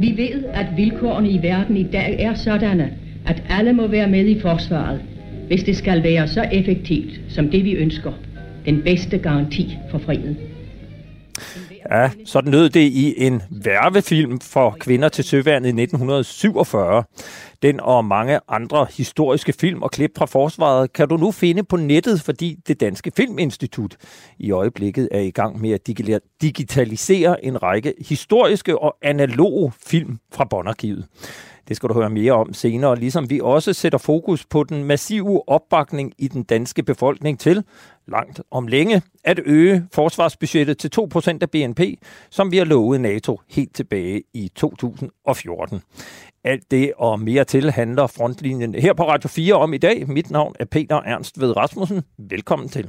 Vi ved, at vilkårene i verden i dag er sådanne, at alle må være med i forsvaret, hvis det skal være så effektivt som det vi ønsker. Den bedste garanti for freden. Ja, sådan lød det i en værvefilm for kvinder til søværnet i 1947. Den og mange andre historiske film og klip fra forsvaret kan du nu finde på nettet, fordi det Danske Filminstitut i øjeblikket er i gang med at digitalisere en række historiske og analoge film fra Bondarkivet. Det skal du høre mere om senere, ligesom vi også sætter fokus på den massive opbakning i den danske befolkning til, langt om længe, at øge forsvarsbudgettet til 2% af BNP, som vi har lovet NATO helt tilbage i 2014. Alt det og mere til handler frontlinjen her på Radio 4 om i dag. Mit navn er Peter Ernst ved Rasmussen. Velkommen til.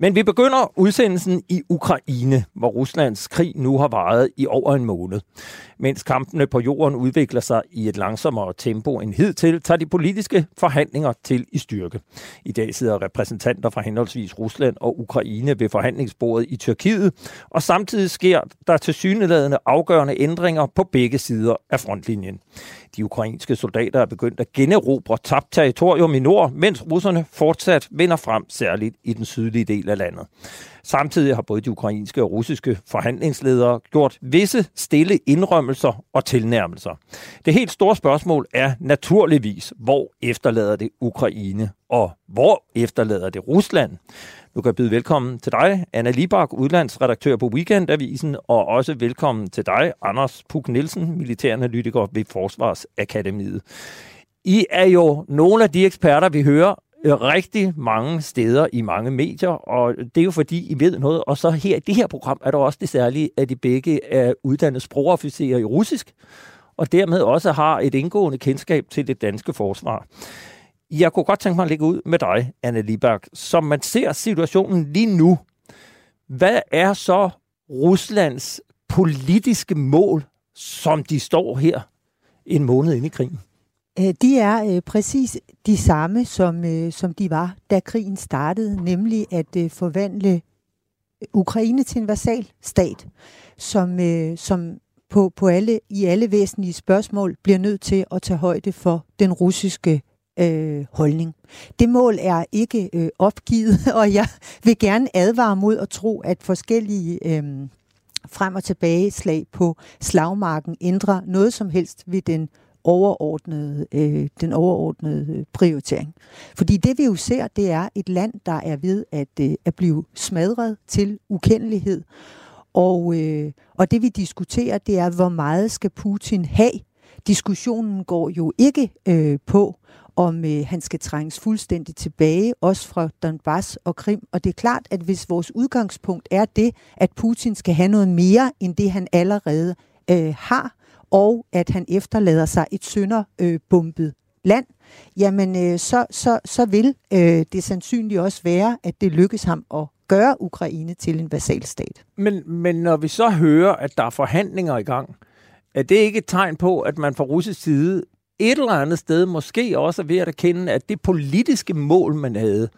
Men vi begynder udsendelsen i Ukraine, hvor Ruslands krig nu har varet i over en måned. Mens kampene på jorden udvikler sig i et langsommere tempo end hidtil, tager de politiske forhandlinger til i styrke. I dag sidder repræsentanter fra henholdsvis Rusland og Ukraine ved forhandlingsbordet i Tyrkiet, og samtidig sker der til syneladende afgørende ændringer på begge sider af frontlinjen. De ukrainske soldater er begyndt at generobre tabt territorium i nord, mens russerne fortsat vinder frem, særligt i den sydlige del af landet. Samtidig har både de ukrainske og russiske forhandlingsledere gjort visse stille indrømmelser og tilnærmelser. Det helt store spørgsmål er naturligvis, hvor efterlader det Ukraine, og hvor efterlader det Rusland? Nu kan jeg byde velkommen til dig, Anna Libak, udlandsredaktør på Weekendavisen, og også velkommen til dig, Anders Puk Nielsen, militæranalytiker ved Forsvarsakademiet. I er jo nogle af de eksperter, vi hører Øh, rigtig mange steder i mange medier, og det er jo fordi, I ved noget. Og så her i det her program er der også det særlige, at I begge er uddannet sprogofficerer i russisk, og dermed også har et indgående kendskab til det danske forsvar. Jeg kunne godt tænke mig at lægge ud med dig, Anne Libak. Som man ser situationen lige nu, hvad er så Ruslands politiske mål, som de står her en måned inde i krigen? Øh, de er øh, præcis de samme, som, øh, som de var, da krigen startede, nemlig at øh, forvandle øh, Ukraine til en vasal stat, som, øh, som på, på alle, i alle væsentlige spørgsmål bliver nødt til at tage højde for den russiske øh, holdning. Det mål er ikke øh, opgivet, og jeg vil gerne advare mod at tro, at forskellige øh, frem- og tilbage slag på slagmarken ændrer noget som helst ved den overordnede, øh, den overordnede øh, prioritering. Fordi det vi jo ser, det er et land, der er ved at, øh, at blive smadret til ukendelighed. Og, øh, og det vi diskuterer, det er, hvor meget skal Putin have? Diskussionen går jo ikke øh, på, om øh, han skal trænges fuldstændig tilbage, også fra Donbass og Krim. Og det er klart, at hvis vores udgangspunkt er det, at Putin skal have noget mere end det, han allerede øh, har, og at han efterlader sig et sønderbumpet øh, land, jamen øh, så, så, så vil øh, det sandsynligt også være, at det lykkes ham at gøre Ukraine til en vasalstat. Men, men når vi så hører, at der er forhandlinger i gang, er det ikke et tegn på, at man fra russisk side et eller andet sted måske også er ved at erkende, at det politiske mål, man havde,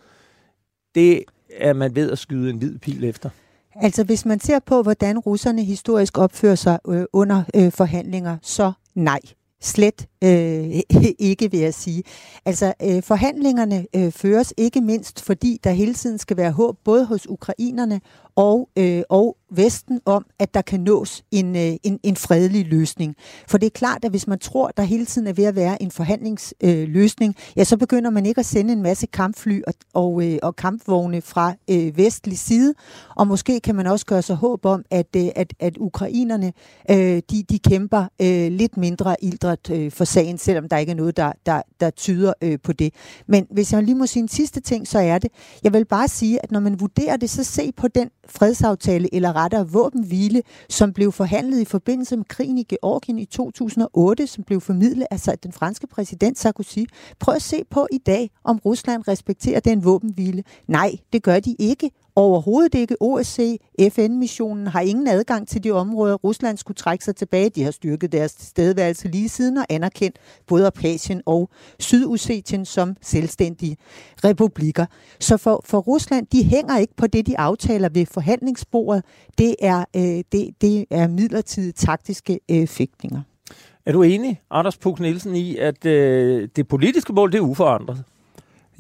det er man ved at skyde en hvid pil efter? Altså hvis man ser på, hvordan russerne historisk opfører sig øh, under øh, forhandlinger, så nej. Slet øh, ikke, vil jeg sige. Altså, øh, forhandlingerne øh, føres ikke mindst, fordi der hele tiden skal være håb, både hos ukrainerne og, øh, og Vesten om, at der kan nås en, øh, en, en fredelig løsning. For det er klart, at hvis man tror, der hele tiden er ved at være en forhandlingsløsning, øh, ja, så begynder man ikke at sende en masse kampfly og, og, øh, og kampvogne fra øh, vestlig side, og måske kan man også gøre sig håb om, at, øh, at, at ukrainerne øh, de, de kæmper øh, lidt mindre ildret øh, for sagen, selvom der ikke er noget, der, der, der tyder øh, på det. Men hvis jeg lige må sige en sidste ting, så er det, jeg vil bare sige, at når man vurderer det, så se på den fredsaftale, eller rettere våbenhvile, som blev forhandlet i forbindelse med krigen i Georgien i 2008, som blev formidlet af den franske præsident Sarkozy. Prøv at se på i dag, om Rusland respekterer den våbenhvile. Nej, det gør de ikke. Overhovedet ikke. OSCE, FN-missionen har ingen adgang til de områder. Rusland skulle trække sig tilbage. De har styrket deres stedværelse lige siden og anerkendt både Abkhazien og Sydossetien som selvstændige republikker. Så for, for Rusland, de hænger ikke på det, de aftaler ved forhandlingsbordet. Det er, øh, det, det er midlertidige taktiske øh, fægtninger. Er du enig, Anders Puk Nielsen, i, at øh, det politiske mål det er uforandret?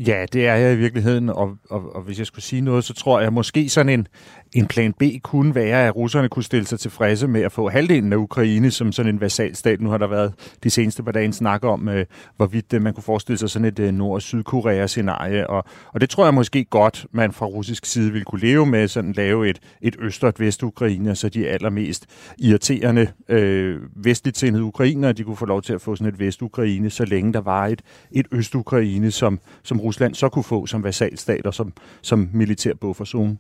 Ja, det er jeg i virkeligheden, og, og, og hvis jeg skulle sige noget, så tror jeg måske sådan en, en plan B kunne være, at russerne kunne stille sig tilfredse med at få halvdelen af Ukraine som sådan en vasalstat. Nu har der været de seneste par dage snak om, øh, hvorvidt øh, man kunne forestille sig sådan et øh, Nord-Sydkorea-scenarie. Og, og det tror jeg måske godt, man fra russisk side ville kunne leve med, sådan lave et, et øst- og et vest-Ukraine, så de allermest irriterende øh, vestligt sindede ukrainer, de kunne få lov til at få sådan et vest-Ukraine, så længe der var et, et øst-Ukraine, som, som Rusland så kunne få som vasalstat og som, som militær bufferzone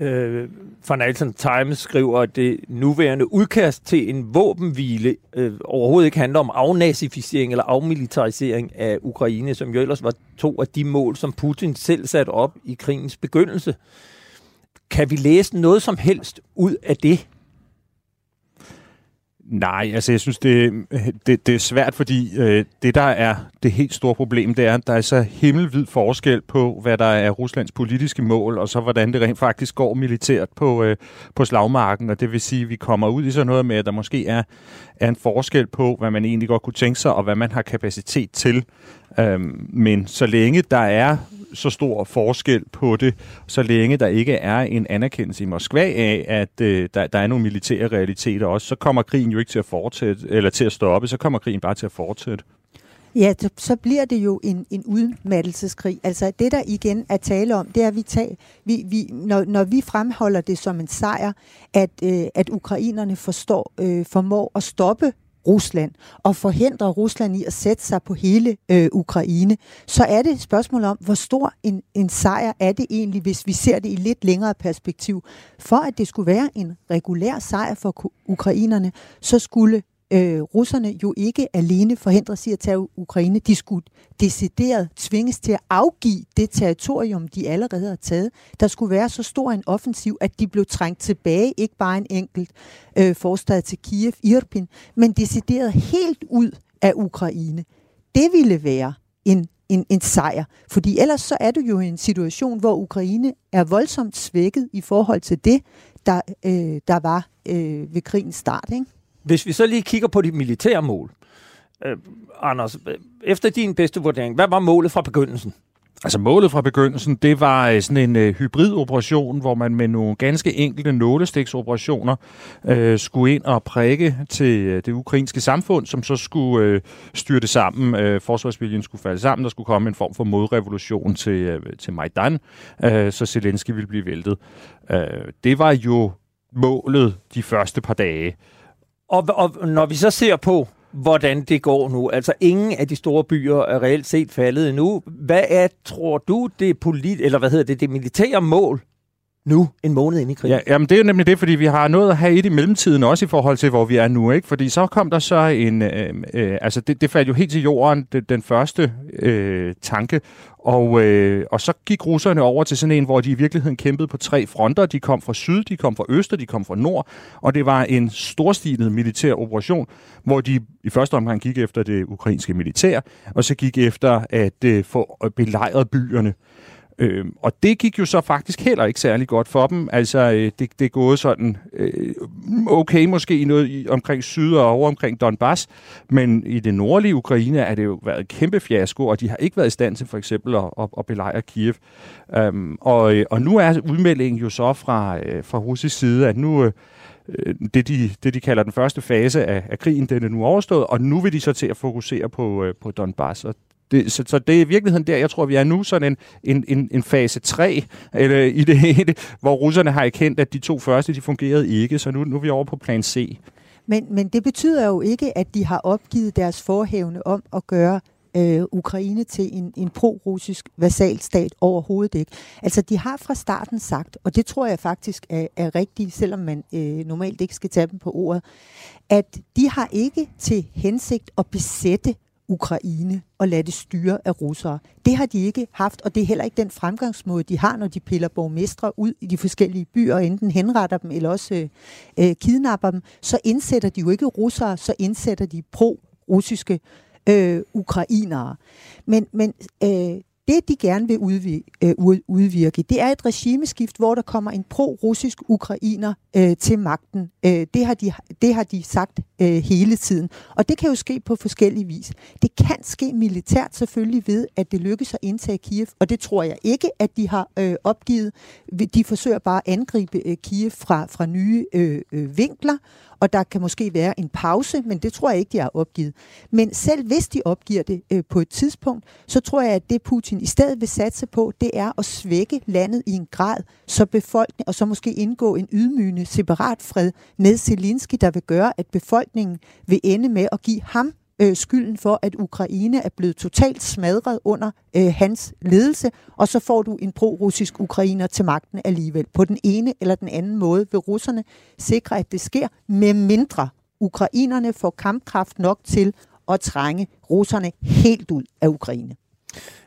øh, Financial Times skriver, at det nuværende udkast til en våbenhvile øh, overhovedet ikke handler om afnazificering eller afmilitarisering af Ukraine, som jo ellers var to af de mål, som Putin selv satte op i krigens begyndelse. Kan vi læse noget som helst ud af det? Nej, altså jeg synes, det, det, det er svært, fordi øh, det, der er det helt store problem, det er, at der er så himmelvid forskel på, hvad der er Ruslands politiske mål, og så hvordan det rent faktisk går militært på, øh, på slagmarken. Og det vil sige, at vi kommer ud i sådan noget med, at der måske er, er en forskel på, hvad man egentlig godt kunne tænke sig, og hvad man har kapacitet til. Øhm, men så længe der er så stor forskel på det, så længe der ikke er en anerkendelse i Moskva af, at øh, der, der er nogle militære realiteter også, så kommer krigen jo ikke til at fortsætte, eller til at stoppe, så kommer krigen bare til at fortsætte. Ja, så bliver det jo en, en udmattelseskrig. Altså det, der igen er tale om, det er, at vi, tag, vi, vi når, når vi fremholder det som en sejr, at, øh, at ukrainerne forstår, øh, formår at stoppe Rusland og forhindre Rusland i at sætte sig på hele øh, Ukraine, så er det et spørgsmål om, hvor stor en, en sejr er det egentlig, hvis vi ser det i lidt længere perspektiv. For at det skulle være en regulær sejr for ukrainerne, så skulle øh, russerne jo ikke alene forhindres i at tage Ukraine. De skulle decideret tvinges til at afgive det territorium, de allerede har taget. Der skulle være så stor en offensiv, at de blev trængt tilbage, ikke bare en enkelt øh, forstad til Kiev, Irpin, men decideret helt ud af Ukraine. Det ville være en en, en sejr. Fordi ellers så er du jo i en situation, hvor Ukraine er voldsomt svækket i forhold til det, der, øh, der var øh, ved krigens start. Ikke? Hvis vi så lige kigger på de militære mål, øh, Anders, øh, efter din bedste vurdering, hvad var målet fra begyndelsen? Altså målet fra begyndelsen, det var øh, sådan en øh, hybridoperation, hvor man med nogle ganske enkelte nålestiksoperationer øh, skulle ind og prikke til øh, det ukrainske samfund, som så skulle øh, styre det sammen. Øh, forsvarsviljen skulle falde sammen, der skulle komme en form for modrevolution til, øh, til Majdan, øh, så Zelensky ville blive væltet. Øh, det var jo målet de første par dage. Og, og når vi så ser på, hvordan det går nu, altså ingen af de store byer er reelt set faldet endnu. Hvad er, tror du, det polit eller hvad hedder det, det militære mål nu, en måned ind i krigen. Ja, jamen det er jo nemlig det, fordi vi har noget at have et i mellemtiden, også i forhold til, hvor vi er nu, ikke? Fordi så kom der så en, øh, øh, altså det, det faldt jo helt til jorden, det, den første øh, tanke, og, øh, og så gik russerne over til sådan en, hvor de i virkeligheden kæmpede på tre fronter. De kom fra syd, de kom fra øst, og de kom fra nord, og det var en storstilet militær operation, hvor de i første omgang gik efter det ukrainske militær, og så gik efter at øh, få øh, belejret byerne. Øh, og det gik jo så faktisk heller ikke særlig godt for dem. Altså, øh, det, det er gået sådan øh, okay måske i noget i, omkring syd og over omkring Donbass, men i det nordlige Ukraine er det jo været et kæmpe fiasko, og de har ikke været i stand til for eksempel at, at, at belejre Kiev. Um, og, øh, og nu er udmeldingen jo så fra, øh, fra russisk side, at nu... Øh, øh, det de, det, de kalder den første fase af, af krigen, den er nu overstået, og nu vil de så til at fokusere på, øh, på Donbass. Og det, så, så det er i virkeligheden der, jeg tror, vi er nu sådan en, en, en, en fase 3 eller, i det hele, hvor russerne har erkendt, at de to første, de fungerede ikke, så nu, nu er vi over på plan C. Men, men det betyder jo ikke, at de har opgivet deres forhævne om at gøre øh, Ukraine til en, en pro-russisk vasalstat overhovedet ikke. Altså, de har fra starten sagt, og det tror jeg faktisk er, er rigtigt, selvom man øh, normalt ikke skal tage dem på ordet, at de har ikke til hensigt at besætte Ukraine og lade det styre af russere. Det har de ikke haft, og det er heller ikke den fremgangsmåde, de har, når de piller borgmestre ud i de forskellige byer, og enten henretter dem eller også øh, øh kidnapper dem. Så indsætter de jo ikke russere, så indsætter de pro-russiske øh, ukrainere. Men, men øh, det, de gerne vil øh, udvirke, det er et regimeskift, hvor der kommer en pro-russisk ukrainer øh, til magten. Øh, det, har de, det har de sagt øh, hele tiden. Og det kan jo ske på forskellige vis. Det kan ske militært selvfølgelig ved, at det lykkes at indtage Kiev, og det tror jeg ikke, at de har øh, opgivet. De forsøger bare at angribe øh, Kiev fra, fra nye øh, øh, vinkler, og der kan måske være en pause, men det tror jeg ikke, de har opgivet. Men selv hvis de opgiver det øh, på et tidspunkt, så tror jeg, at det Putin i stedet vil satse på, det er at svække landet i en grad, så befolkningen, og så måske indgå en ydmygende separat fred med Zelensky, der vil gøre, at befolkningen vil ende med at give ham øh, skylden for, at Ukraine er blevet totalt smadret under øh, hans ledelse, og så får du en pro-russisk ukrainer til magten alligevel. På den ene eller den anden måde vil russerne sikre, at det sker, med mindre ukrainerne får kampkraft nok til at trænge russerne helt ud af Ukraine.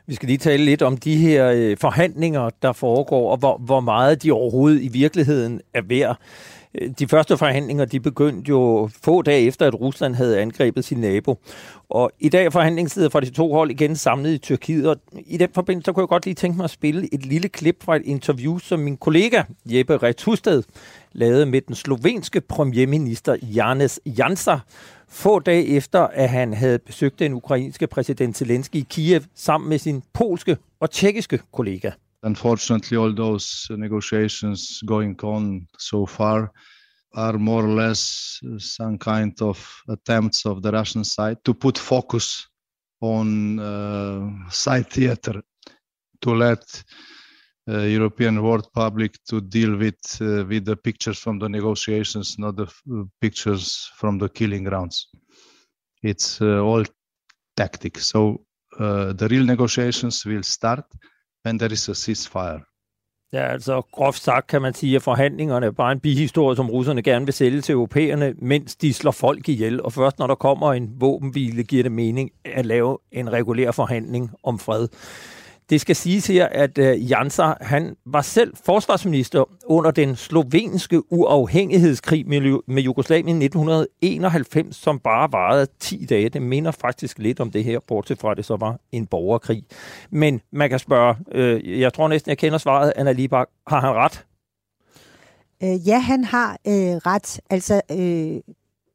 Vi skal lige tale lidt om de her øh, forhandlinger, der foregår, og hvor, hvor meget de overhovedet i virkeligheden er værd. Øh, de første forhandlinger de begyndte jo få dage efter, at Rusland havde angrebet sin nabo. Og i dag er forhandlingstider fra de to hold igen samlet i Tyrkiet. Og i den forbindelse kunne jeg godt lige tænke mig at spille et lille klip fra et interview, som min kollega Jeppe Rethusted lavede med den slovenske premierminister Janes Janser, få dage efter, at han havde besøgt den ukrainske præsident Zelensky i Kiev sammen med sin polske og tjekkiske kollega. Unfortunately, all those negotiations going on so far are more or less some kind of attempts of the Russian side to put focus on uh, side theater to let uh, European world public to deal with uh, with the pictures from the negotiations, not the f- pictures from the killing grounds. It's uh, all tactic. So uh, the real negotiations will start when there is a ceasefire. Ja, altså groft sagt kan man sige, at forhandlingerne er bare en bihistorie, som russerne gerne vil sælge til europæerne, mens de slår folk ihjel. Og først når der kommer en våbenhvile, giver det mening at lave en regulær forhandling om fred. Det skal siges her, at uh, Jansa, han var selv forsvarsminister under den slovenske uafhængighedskrig med, med Jugoslavien i 1991, som bare varede 10 dage. Det minder faktisk lidt om det her, bortset fra at det så var en borgerkrig. Men man kan spørge, øh, jeg tror næsten, jeg kender svaret, Anna Libak, har han ret? Uh, ja, han har øh, ret. Altså, øh,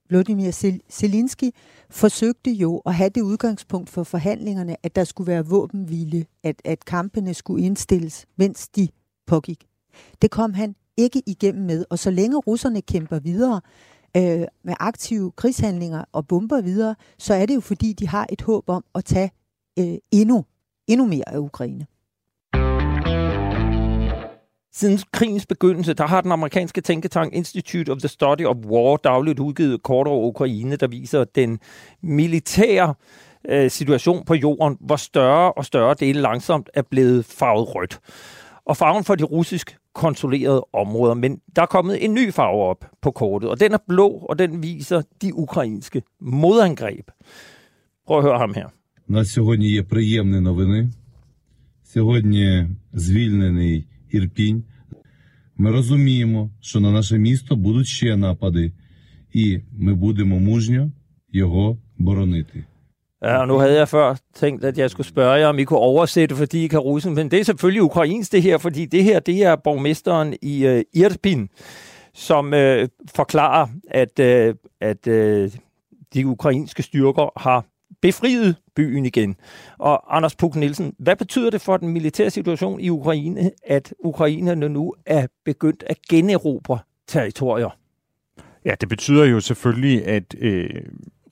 Vladimir Zelensky forsøgte jo at have det udgangspunkt for forhandlingerne, at der skulle være våbenhvile, at, at kampene skulle indstilles, mens de pågik. Det kom han ikke igennem med, og så længe russerne kæmper videre øh, med aktive krigshandlinger og bomber videre, så er det jo fordi, de har et håb om at tage øh, endnu, endnu mere af Ukraine. Siden krigens begyndelse, der har den amerikanske tænketank Institute of the Study of War dagligt udgivet kort over Ukraine, der viser den militære øh, situation på jorden, hvor større og større dele langsomt er blevet farvet rødt. Og farven for de russisk kontrollerede områder, men der er kommet en ny farve op på kortet, og den er blå, og den viser de ukrainske modangreb. Prøv at høre ham her. На сьогодні є приємні новини. Сьогодні звільнений Ірпінь. Ми розуміємо, що на наше місто будуть ще напади, і ми будемо мужньо його боронити. Ja, og nu havde jeg før tænkt, at jeg skulle spørge jer, om I kunne oversætte, fordi I kan russen, men det er selvfølgelig ukrainsk det her, fordi det her, det er borgmesteren i uh, Irpin, som uh, forklarer, at, uh, at uh, de ukrainske styrker har befriet byen igen. Og Anders Puk Nielsen, hvad betyder det for den militære situation i Ukraine, at ukrainerne nu er begyndt at generobre territorier? Ja, det betyder jo selvfølgelig, at øh,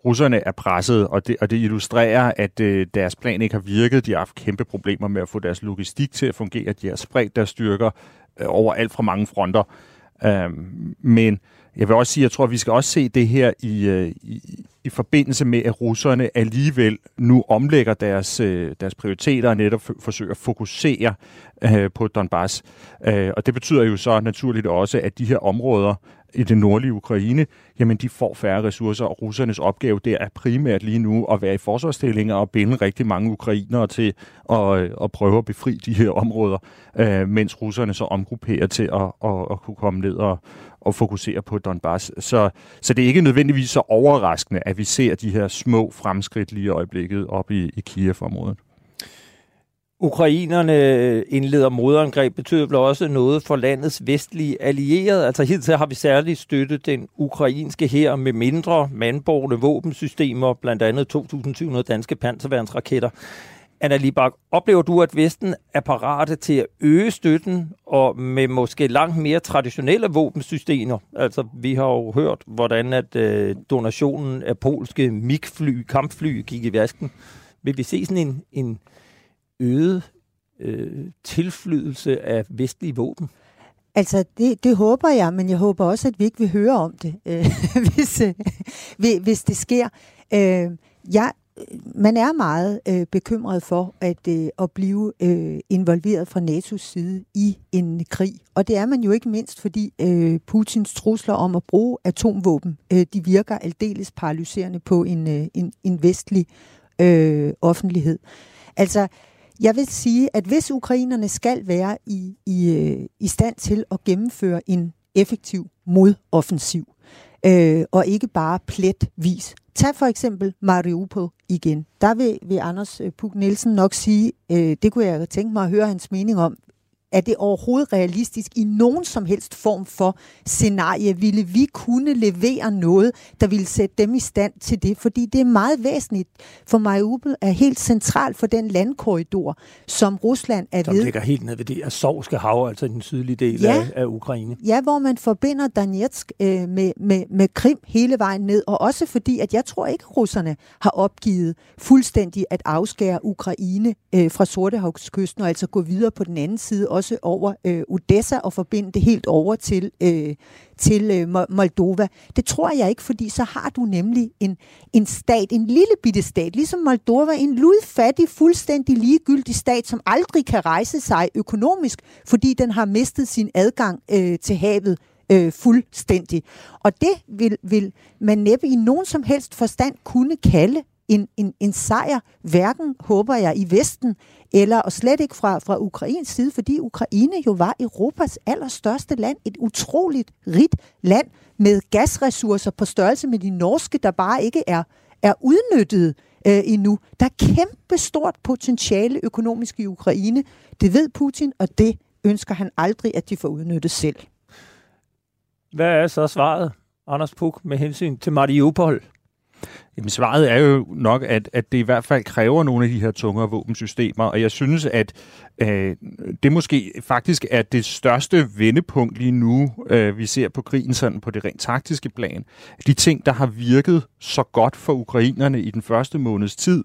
russerne er presset, og det, og det illustrerer, at øh, deres plan ikke har virket. De har haft kæmpe problemer med at få deres logistik til at fungere. De har spredt deres styrker øh, over alt fra mange fronter. Øh, men jeg vil også sige, jeg tror, at vi skal også se det her i, øh, i, i forbindelse med, at russerne alligevel nu omlægger deres, øh, deres prioriteter og netop forsøger at fokusere øh, på Donbass. Øh, og det betyder jo så naturligt også, at de her områder i det nordlige Ukraine, jamen de får færre ressourcer, og russernes opgave der er primært lige nu at være i forsvarsstillinger og binde rigtig mange ukrainere til at, øh, at prøve at befri de her områder, øh, mens russerne så omgrupperer til at, at, at kunne komme ned og, og fokusere på Donbass. Så, så det er ikke nødvendigvis så overraskende, at vi ser de her små fremskridt lige i øjeblikket op i, i Kiev-området. Ukrainerne øh, indleder modangreb betyder vel også noget for landets vestlige allierede. Altså hidtil har vi særligt støttet den ukrainske her med mindre mandborgne våbensystemer, blandt andet 2.700 danske panserværnsraketter. Anna Libak, oplever du, at Vesten er parate til at øge støtten og med måske langt mere traditionelle våbensystemer? Altså, vi har jo hørt, hvordan at øh, donationen af polske MiG-fly, kampfly, gik i vasken. Vil vi se sådan en, en øget øh, tilflydelse af vestlige våben? Altså, det, det håber jeg, men jeg håber også, at vi ikke vil høre om det, øh, hvis, øh, hvis det sker. Øh, jeg, man er meget øh, bekymret for at, øh, at blive øh, involveret fra NATO's side i en krig. Og det er man jo ikke mindst, fordi øh, Putins trusler om at bruge atomvåben, øh, de virker aldeles paralyserende på en, øh, en, en vestlig øh, offentlighed. Altså, jeg vil sige, at hvis ukrainerne skal være i, i, øh, i stand til at gennemføre en effektiv modoffensiv, øh, og ikke bare pletvis. Tag for eksempel Mariupol igen. Der vil, vil Anders øh, Puk Nielsen nok sige, øh, det kunne jeg tænke mig at høre hans mening om, er det overhovedet realistisk i nogen som helst form for scenarie? Ville vi kunne levere noget, der ville sætte dem i stand til det? Fordi det er meget væsentligt, for Mariupol er helt centralt for den landkorridor, som Rusland er som ved. Som ligger helt ned ved det Azovske hav, altså den sydlige del ja, af, af Ukraine. Ja, hvor man forbinder Donetsk øh, med, med, med Krim hele vejen ned, og også fordi, at jeg tror ikke, russerne har opgivet fuldstændig at afskære Ukraine øh, fra Sortehavskysten, og altså gå videre på den anden side, også over øh, Odessa og forbinde det helt over til, øh, til øh, Moldova. Det tror jeg ikke, fordi så har du nemlig en, en stat, en lille bitte stat, ligesom Moldova, en ludfattig, fuldstændig ligegyldig stat, som aldrig kan rejse sig økonomisk, fordi den har mistet sin adgang øh, til havet øh, fuldstændig. Og det vil, vil man næppe i nogen som helst forstand kunne kalde en, en, en sejr, hverken håber jeg i Vesten, eller og slet ikke fra, fra Ukrains side, fordi Ukraine jo var Europas allerstørste land, et utroligt rigt land med gasressourcer på størrelse med de norske, der bare ikke er, er udnyttet øh, endnu. Der er kæmpe stort potentiale økonomisk i Ukraine. Det ved Putin, og det ønsker han aldrig, at de får udnyttet selv. Hvad er så svaret, Anders Puk, med hensyn til Mariupol? Jamen, svaret er jo nok, at, at det i hvert fald kræver nogle af de her tungere våbensystemer, og jeg synes, at øh, det måske faktisk er det største vendepunkt lige nu, øh, vi ser på krigen sådan på det rent taktiske plan. De ting, der har virket så godt for ukrainerne i den første måneds tid,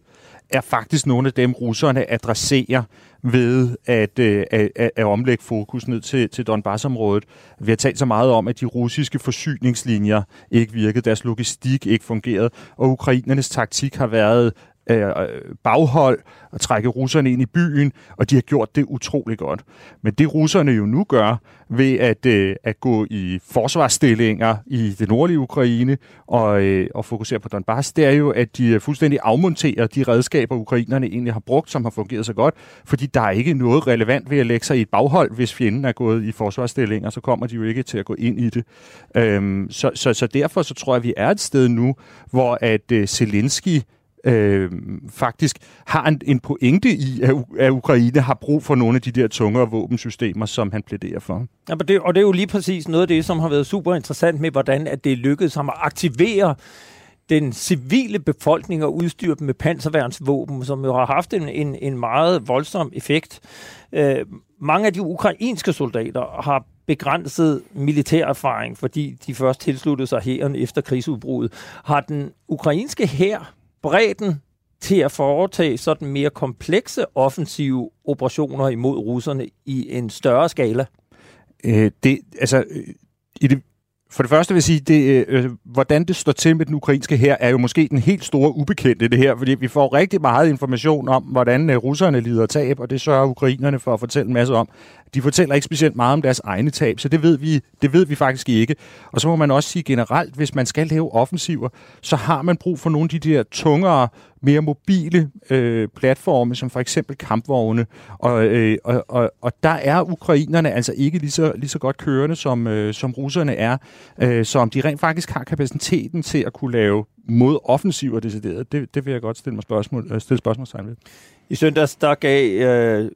er faktisk nogle af dem, russerne adresserer ved at, øh, at, at, omlægge fokus ned til, til Donbass-området. Vi har talt så meget om, at de russiske forsyningslinjer ikke virkede, deres logistik ikke fungerede, og ukrainernes taktik har været Øh, øh, baghold og trække russerne ind i byen, og de har gjort det utrolig godt. Men det russerne jo nu gør ved at, øh, at gå i forsvarsstillinger i det nordlige Ukraine og, øh, og fokusere på Donbass, det er jo, at de fuldstændig afmonterer de redskaber, ukrainerne egentlig har brugt, som har fungeret så godt, fordi der er ikke noget relevant ved at lægge sig i et baghold, hvis fjenden er gået i forsvarsstillinger, så kommer de jo ikke til at gå ind i det. Øhm, så, så, så derfor så tror jeg, at vi er et sted nu, hvor at øh, Zelensky øh, faktisk har en, en pointe i, at, at Ukraine har brug for nogle af de der tungere våbensystemer, som han plæderer for. Ja, men det, og det er jo lige præcis noget af det, som har været super interessant med, hvordan at det lykkedes ham at aktivere den civile befolkning og udstyre dem med panserværnsvåben, som jo har haft en, en, en meget voldsom effekt. Øh, mange af de ukrainske soldater har begrænset militær erfaring, fordi de først tilsluttede sig hæren efter krigsudbruddet. Har den ukrainske hær bredden til at foretage sådan mere komplekse offensive operationer imod russerne i en større skala? Øh, det, altså, øh, i det, for det første vil jeg sige, det, øh, øh hvordan det står til med den ukrainske her, er jo måske den helt store ubekendte det her, fordi vi får rigtig meget information om, hvordan øh, russerne lider tab, og det sørger ukrainerne for at fortælle en masse om de fortæller ikke specielt meget om deres egne tab, så det ved, vi, det ved vi faktisk ikke. Og så må man også sige generelt, hvis man skal lave offensiver, så har man brug for nogle af de der tungere, mere mobile øh, platforme, som for eksempel kampvogne. Og, øh, og, og, og der er ukrainerne altså ikke lige så, lige så godt kørende, som, øh, som russerne er. Øh, så om de rent faktisk har kapaciteten til at kunne lave modoffensiver decideret, det, det vil jeg godt stille, mig spørgsmål, øh, stille spørgsmålstegn ved. I søndags, der gav øh,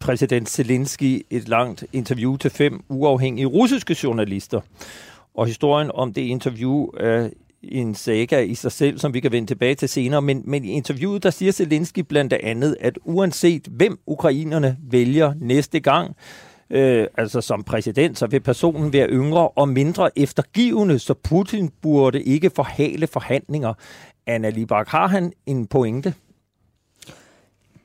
præsident Zelensky et langt interview til fem uafhængige russiske journalister. Og historien om det interview er en saga i sig selv, som vi kan vende tilbage til senere. Men, men i interviewet, der siger Zelensky blandt andet, at uanset hvem ukrainerne vælger næste gang, øh, altså som præsident, så vil personen være yngre og mindre eftergivende, så Putin burde ikke forhale forhandlinger. Anna Libak, har han en pointe?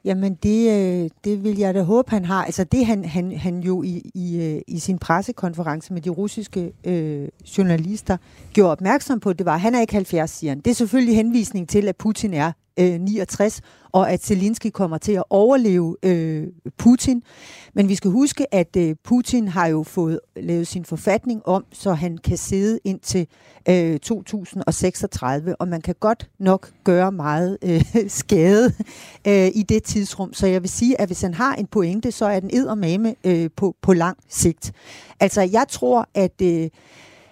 Jamen, det, øh, det vil jeg da håbe, han har. Altså det, han, han, han jo i, i, øh, i sin pressekonference med de russiske øh, journalister gjorde opmærksom på, det var, at han er ikke 70, siger han. Det er selvfølgelig henvisning til, at Putin er øh, 69, og at Zelensky kommer til at overleve øh, Putin. Men vi skal huske, at øh, Putin har jo fået lavet sin forfatning om, så han kan sidde indtil øh, 2036, og man kan godt nok gøre meget øh, skade øh, i det tidsrum. Så jeg vil sige, at hvis han har en pointe, så er den eddermame øh, på, på lang sigt. Altså, jeg tror, at... Øh,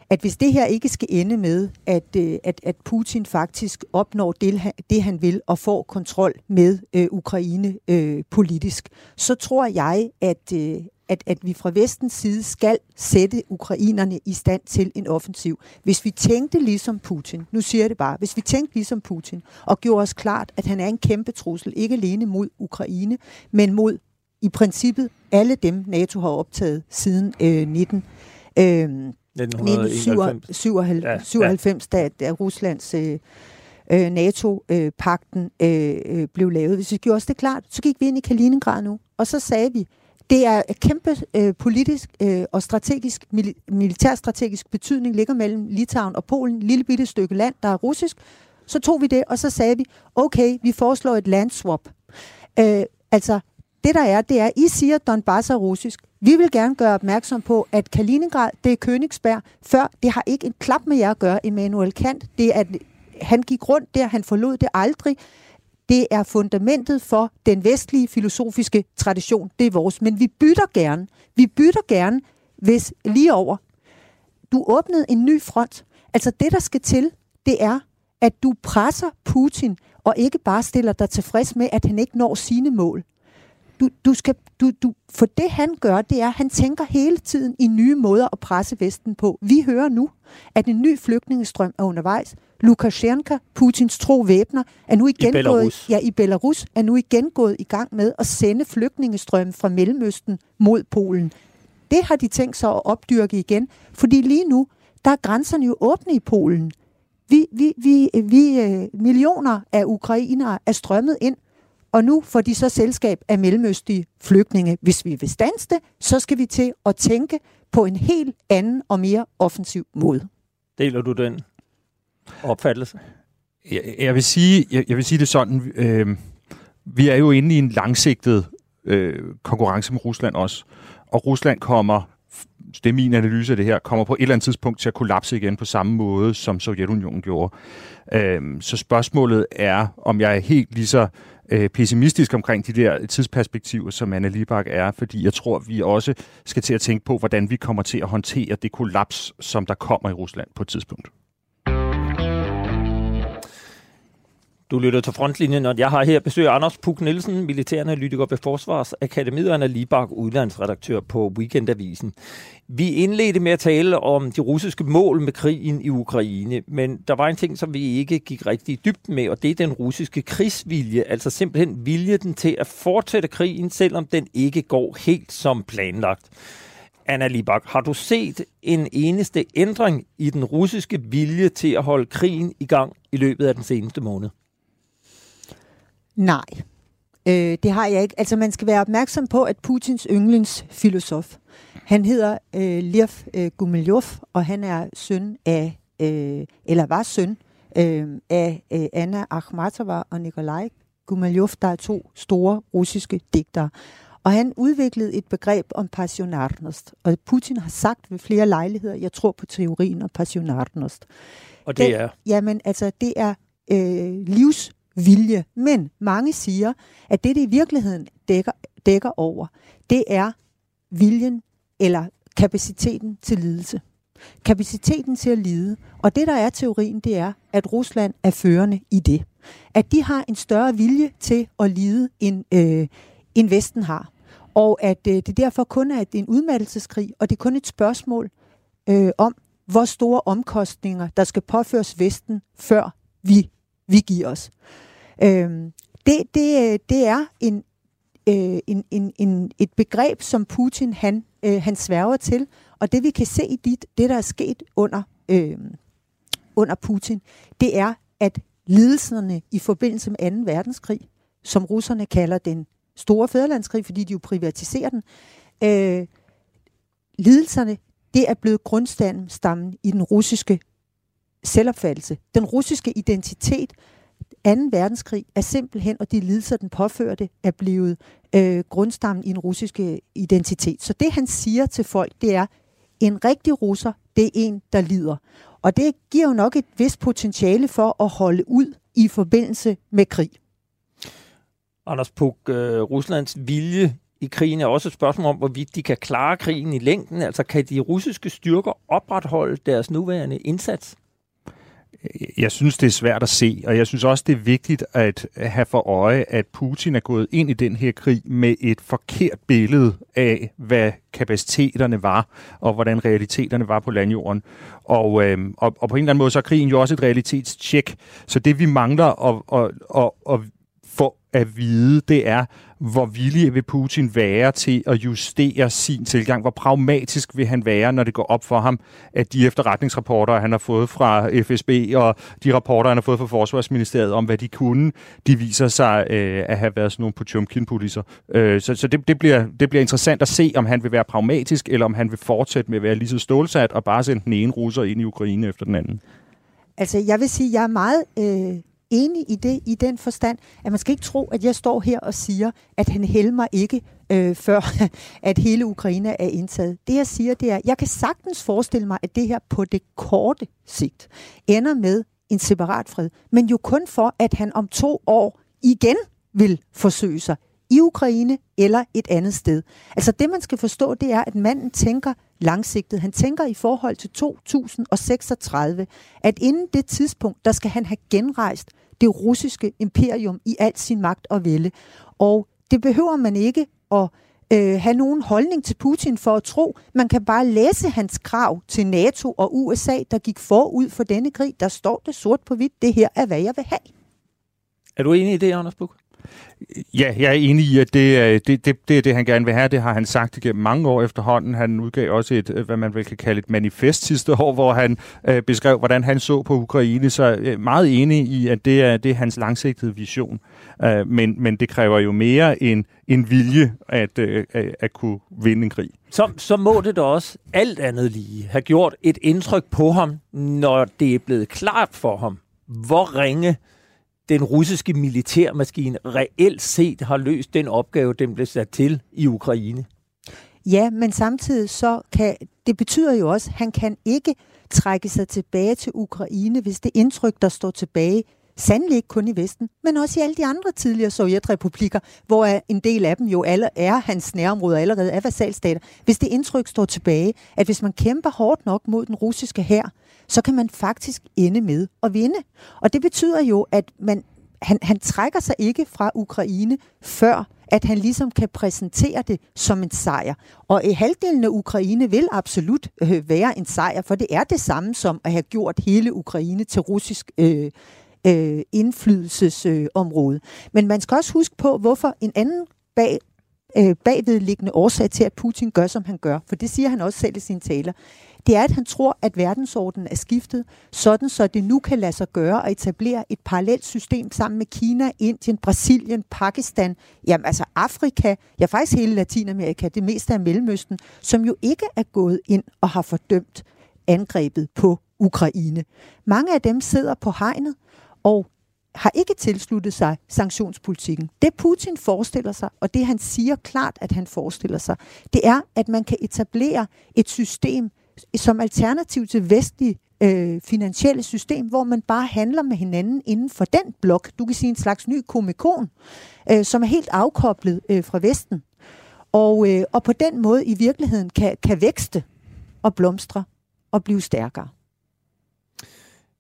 at hvis det her ikke skal ende med, at, øh, at, at Putin faktisk opnår det, det, han vil, og får kontrol med øh, Ukraine øh, politisk, så tror jeg, at, øh, at, at vi fra vestens side skal sætte ukrainerne i stand til en offensiv. Hvis vi tænkte ligesom Putin, nu siger jeg det bare, hvis vi tænkte ligesom Putin, og gjorde os klart, at han er en kæmpe trussel, ikke alene mod Ukraine, men mod i princippet alle dem, NATO har optaget siden øh, 19. Øh, 1997, ja, ja. da, da Ruslands øh, øh, NATO-pakten øh, øh, blev lavet. Hvis vi gjorde os det klart, så gik vi ind i Kaliningrad nu, og så sagde vi, det er et kæmpe øh, politisk øh, og strategisk, mil- militærstrategisk betydning ligger mellem Litauen og Polen, lille bitte stykke land, der er russisk. Så tog vi det, og så sagde vi, okay, vi foreslår et landswap. Øh, altså, det der er, det er, I siger, Donbass er russisk. Vi vil gerne gøre opmærksom på, at Kaliningrad, det er Königsberg. Før, det har ikke en klap med jer at gøre, Immanuel Kant. Det er, han gik rundt der, han forlod det aldrig. Det er fundamentet for den vestlige filosofiske tradition. Det er vores. Men vi bytter gerne. Vi bytter gerne, hvis lige over. Du åbnede en ny front. Altså det, der skal til, det er, at du presser Putin, og ikke bare stiller dig tilfreds med, at han ikke når sine mål du, du skal, du, du, for det han gør, det er, at han tænker hele tiden i nye måder at presse Vesten på. Vi hører nu, at en ny flygtningestrøm er undervejs. Lukashenko, Putins tro væbner, er nu igen I gået, ja, i Belarus, er nu igen gået i gang med at sende flygtningestrøm fra Mellemøsten mod Polen. Det har de tænkt sig at opdyrke igen, fordi lige nu, der er grænserne jo åbne i Polen. Vi, vi, vi, vi øh, millioner af ukrainere er strømmet ind og nu får de så selskab af mellemøstlige flygtninge. Hvis vi vil stanse det, så skal vi til at tænke på en helt anden og mere offensiv måde. Deler du den opfattelse? Jeg, jeg, vil, sige, jeg, jeg vil sige det sådan, øh, vi er jo inde i en langsigtet øh, konkurrence med Rusland også. Og Rusland kommer, det er min analyse af det her, kommer på et eller andet tidspunkt til at kollapse igen på samme måde, som Sovjetunionen gjorde. Øh, så spørgsmålet er, om jeg er helt lige så øh, pessimistisk omkring de der tidsperspektiver, som Anna Libak er, fordi jeg tror, vi også skal til at tænke på, hvordan vi kommer til at håndtere det kollaps, som der kommer i Rusland på et tidspunkt. Du lytter til frontlinjen, og jeg har her besøg af Anders Puk Nielsen, militæranalytiker ved Forsvarsakademiet og Anna Libak, udlandsredaktør på Weekendavisen. Vi indledte med at tale om de russiske mål med krigen i Ukraine, men der var en ting, som vi ikke gik rigtig dybt med, og det er den russiske krigsvilje, altså simpelthen viljen til at fortsætte krigen, selvom den ikke går helt som planlagt. Anna Libak, har du set en eneste ændring i den russiske vilje til at holde krigen i gang i løbet af den seneste måned? Nej, øh, det har jeg ikke. Altså man skal være opmærksom på, at Putins yndlingsfilosof, han hedder øh, Lev øh, Gumilyov, og han er søn af, øh, eller var søn øh, af øh, Anna Akhmatova og Nikolaj Gumilyov, der er to store russiske digtere. Og han udviklede et begreb om passionarnost. Og Putin har sagt ved flere lejligheder, jeg tror på teorien om passionarnost. Og det er? Jamen, altså, det er øh, vilje. Men mange siger, at det, det i virkeligheden dækker, dækker over, det er viljen eller kapaciteten til lidelse. Kapaciteten til at lide. Og det, der er teorien, det er, at Rusland er førende i det. At de har en større vilje til at lide, end, øh, end Vesten har. Og at øh, det derfor kun er en udmattelseskrig, og det er kun et spørgsmål øh, om, hvor store omkostninger, der skal påføres Vesten, før vi, vi giver os. Øh, det, det, øh, det er en, øh, en, en, en, et begreb, som Putin han, øh, han sværger til, og det vi kan se i dit, det, der er sket under, øh, under Putin, det er, at lidelserne i forbindelse med 2. verdenskrig, som russerne kalder den store fædrelandskrig, fordi de jo privatiserer den, øh, lidelserne, det er blevet grundstammen i den russiske selvopfattelse. Den russiske identitet 2. verdenskrig er simpelthen, og de lidelser, den påførte, er blevet øh, grundstammen i en russiske identitet. Så det, han siger til folk, det er, en rigtig russer, det er en, der lider. Og det giver jo nok et vist potentiale for at holde ud i forbindelse med krig. Anders Puk, øh, Ruslands vilje i krigen er også et spørgsmål om, hvorvidt de kan klare krigen i længden. Altså kan de russiske styrker opretholde deres nuværende indsats? Jeg synes, det er svært at se, og jeg synes også, det er vigtigt at have for øje, at Putin er gået ind i den her krig med et forkert billede af, hvad kapaciteterne var, og hvordan realiteterne var på landjorden. Og, øh, og, og på en eller anden måde, så er krigen jo også et realitetstjek. Så det, vi mangler at, at, at, at får at vide, det er, hvor villig vil Putin være til at justere sin tilgang? Hvor pragmatisk vil han være, når det går op for ham, at de efterretningsrapporter, han har fået fra FSB, og de rapporter, han har fået fra Forsvarsministeriet om, hvad de kunne, de viser sig øh, at have været sådan nogle Potemkin-poliser. Øh, så så det, det, bliver, det bliver interessant at se, om han vil være pragmatisk, eller om han vil fortsætte med at være lige så stålsat og bare sende den ene russer ind i Ukraine efter den anden. Altså, jeg vil sige, jeg er meget øh, enig i det i den forstand, at man skal ikke tro, at jeg står her og siger, at han helmer ikke, øh, før at hele Ukraine er indtaget. Det jeg siger, det er, at jeg kan sagtens forestille mig, at det her på det korte sigt ender med en separat fred, men jo kun for, at han om to år igen vil forsøge sig i Ukraine eller et andet sted. Altså det, man skal forstå, det er, at manden tænker langsigtet. Han tænker i forhold til 2036, at inden det tidspunkt, der skal han have genrejst det russiske imperium i al sin magt og vælde. Og det behøver man ikke at øh, have nogen holdning til Putin for at tro. Man kan bare læse hans krav til NATO og USA, der gik forud for denne krig. Der står det sort på hvidt, det her er, hvad jeg vil have. Er du enig i det, Anders Buk? Ja, jeg er enig i, at det, det, det, det er det, han gerne vil have. Det har han sagt igennem mange år efterhånden. Han udgav også et, øh, hvad man vel kan kalde et manifest sidste år, hvor han øh, beskrev, hvordan han så på Ukraine. Så øh, meget enig i, at det er, det er hans langsigtede vision. Øh, men, men det kræver jo mere end en vilje at, øh, at, at kunne vinde en krig. Så, så må det da også alt andet lige have gjort et indtryk på ham, når det er blevet klart for ham, hvor ringe den russiske militærmaskine reelt set har løst den opgave, den blev sat til i Ukraine. Ja, men samtidig så kan, det betyder jo også, at han kan ikke trække sig tilbage til Ukraine, hvis det indtryk, der står tilbage, sandelig ikke kun i Vesten, men også i alle de andre tidligere sovjetrepublikker, hvor en del af dem jo alle er hans nærområder allerede er vasalstater. Hvis det indtryk står tilbage, at hvis man kæmper hårdt nok mod den russiske hær, så kan man faktisk ende med at vinde. Og det betyder jo, at man, han, han trækker sig ikke fra Ukraine, før at han ligesom kan præsentere det som en sejr. Og i halvdelen af Ukraine vil absolut øh, være en sejr, for det er det samme som at have gjort hele Ukraine til russisk øh, øh, indflydelsesområde. Øh, Men man skal også huske på, hvorfor en anden bag, øh, bagvedliggende årsag til, at Putin gør, som han gør, for det siger han også selv i sine taler, det er, at han tror, at verdensordenen er skiftet, sådan så det nu kan lade sig gøre at etablere et parallelt system sammen med Kina, Indien, Brasilien, Pakistan, jamen altså Afrika, ja faktisk hele Latinamerika, det meste af Mellemøsten, som jo ikke er gået ind og har fordømt angrebet på Ukraine. Mange af dem sidder på hegnet, og har ikke tilsluttet sig sanktionspolitikken. Det Putin forestiller sig, og det han siger klart, at han forestiller sig, det er, at man kan etablere et system som alternativ til vestlig øh, finansielle system, hvor man bare handler med hinanden inden for den blok. Du kan sige en slags ny komikon, øh, som er helt afkoblet øh, fra Vesten. Og, øh, og på den måde i virkeligheden kan, kan vækste og blomstre og blive stærkere.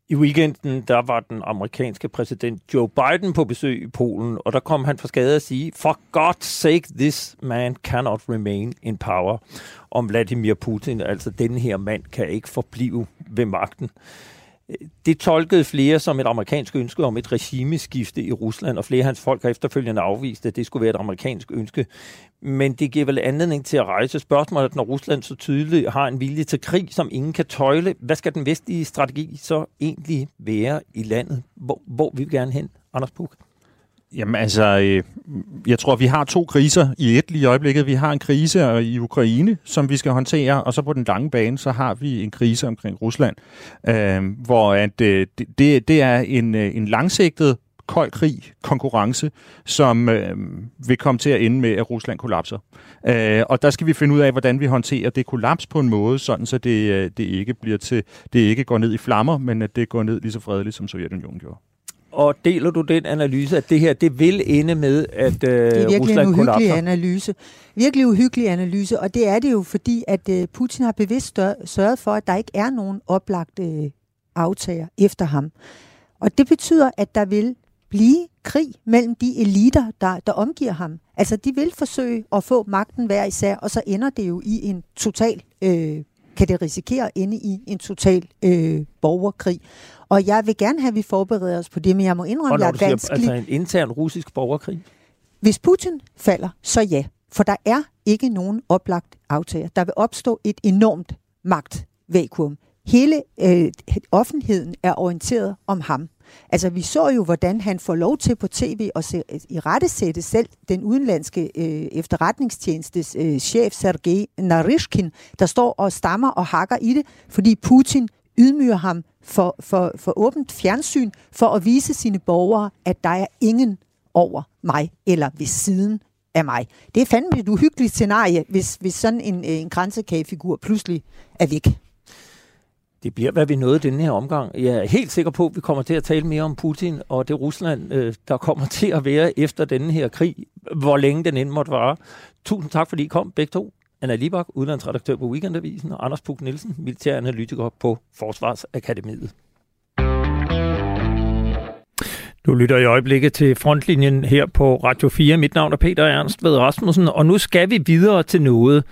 I weekenden, der var den amerikanske præsident Joe Biden på besøg i Polen, og der kom han for skade at sige, for God's sake, this man cannot remain in power. Om Vladimir Putin, altså den her mand, kan ikke forblive ved magten. Det tolkede flere som et amerikansk ønske om et regimeskifte i Rusland, og flere af hans folk har efterfølgende afvist, at det skulle være et amerikansk ønske. Men det giver vel anledning til at rejse spørgsmålet, når Rusland så tydeligt har en vilje til krig, som ingen kan tøjle. Hvad skal den vestlige strategi så egentlig være i landet? Hvor, hvor vil vi gerne hen, Anders Puk? Jamen altså, øh, jeg tror, vi har to kriser i et lige i øjeblikket. Vi har en krise øh, i Ukraine, som vi skal håndtere, og så på den lange bane, så har vi en krise omkring Rusland, øh, hvor at, øh, det, det er en, øh, en langsigtet kold krig, konkurrence, som øh, vil komme til at ende med, at Rusland kollapser. Øh, og der skal vi finde ud af, hvordan vi håndterer det kollaps på en måde, sådan så det, øh, det ikke bliver til, det ikke går ned i flammer, men at det går ned lige så fredeligt, som Sovjetunionen gjorde. Og deler du den analyse, at det her det vil ende med, at øh, Det er virkelig Rusland en uhyggelig kollapser? analyse. Virkelig uhyggelig analyse, og det er det jo, fordi at øh, Putin har bevidst sørget for, at der ikke er nogen oplagte øh, aftager efter ham. Og det betyder, at der vil blive krig mellem de eliter, der, der omgiver ham. Altså, de vil forsøge at få magten hver især, og så ender det jo i en total, øh, kan det risikere at ende i en total øh, borgerkrig. Og jeg vil gerne have, at vi forbereder os på det, men jeg må indrømme, når jeg er siger, vanskelig. altså en intern russisk borgerkrig? Hvis Putin falder, så ja. For der er ikke nogen oplagt aftager. Der vil opstå et enormt magtvakuum. Hele øh, offentligheden er orienteret om ham. Altså, vi så jo, hvordan han får lov til på tv at se, i rettesætte selv den udenlandske øh, efterretningstjenestes øh, chef, Sergej Narishkin, der står og stammer og hakker i det, fordi Putin ydmyger ham for, for, for åbent fjernsyn, for at vise sine borgere, at der er ingen over mig, eller ved siden af mig. Det er fandme et uhyggeligt scenarie, hvis, hvis sådan en, øh, en grænsekagefigur pludselig er væk. Det bliver, hvad vi nåede denne her omgang. Jeg er helt sikker på, at vi kommer til at tale mere om Putin og det Rusland, øh, der kommer til at være efter denne her krig, hvor længe den end måtte vare. Tusind tak, fordi I kom, begge to. Anna Libak, udlandsredaktør på Weekendavisen, og Anders Puk Nielsen, militæranalytiker på Forsvarsakademiet. Du lytter i øjeblikket til frontlinjen her på Radio 4. Mit navn er Peter Ernst ved Rasmussen, og nu skal vi videre til noget,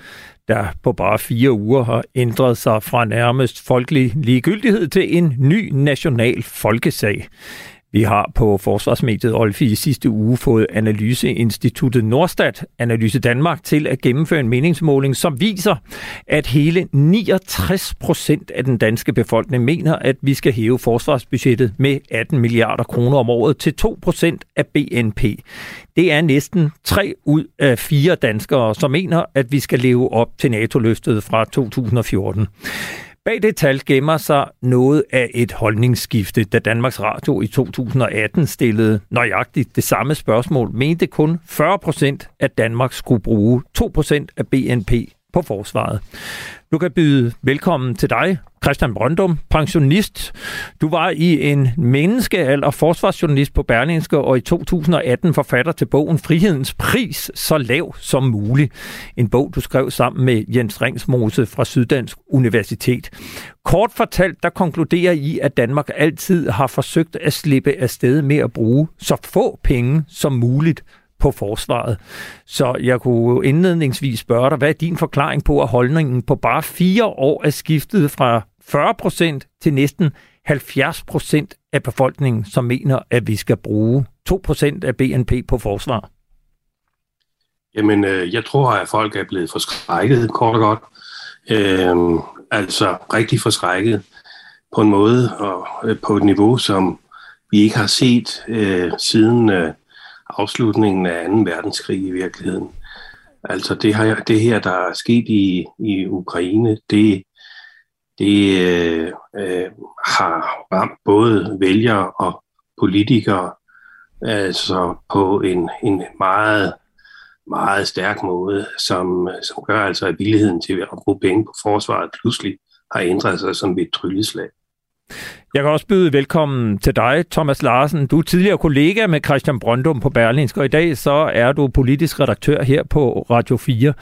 der på bare fire uger har ændret sig fra nærmest folkelig ligegyldighed til en ny national folkesag. Vi har på Forsvarsmediet Olfi i sidste uge fået Analyseinstituttet Norstat, Analyse Danmark, til at gennemføre en meningsmåling, som viser, at hele 69 procent af den danske befolkning mener, at vi skal hæve forsvarsbudgettet med 18 milliarder kroner om året til 2 procent af BNP. Det er næsten 3 ud af 4 danskere, som mener, at vi skal leve op til NATO-løftet fra 2014. Bag det tal gemmer sig noget af et holdningsskifte, da Danmarks Radio i 2018 stillede nøjagtigt det samme spørgsmål, mente kun 40 procent, at Danmark skulle bruge 2 procent af BNP på forsvaret. Du kan byde velkommen til dig, Christian Brøndum, pensionist. Du var i en menneskealder forsvarsjournalist på Berlingske og i 2018 forfatter til bogen Frihedens Pris, så lav som muligt. En bog, du skrev sammen med Jens Ringsmose fra Syddansk Universitet. Kort fortalt, der konkluderer I, at Danmark altid har forsøgt at slippe afsted med at bruge så få penge som muligt på forsvaret. Så jeg kunne indledningsvis spørge dig, hvad er din forklaring på, at holdningen på bare fire år er skiftet fra 40 procent til næsten 70 procent af befolkningen, som mener, at vi skal bruge 2 procent af BNP på forsvar? Jamen, øh, jeg tror, at folk er blevet forskrækket, kort og godt. Øh, altså rigtig forskrækket på en måde og øh, på et niveau, som vi ikke har set øh, siden øh, afslutningen af 2. verdenskrig i virkeligheden. Altså det her, det her der er sket i, i Ukraine, det, det øh, øh, har ramt både vælgere og, politikere altså på en, en meget, meget stærk måde, som, som gør altså, at villigheden til at bruge penge på forsvaret pludselig har ændret sig som et trylleslag. Jeg kan også byde velkommen til dig, Thomas Larsen. Du er tidligere kollega med Christian Brøndum på Berlinsk, og i dag så er du politisk redaktør her på Radio 4.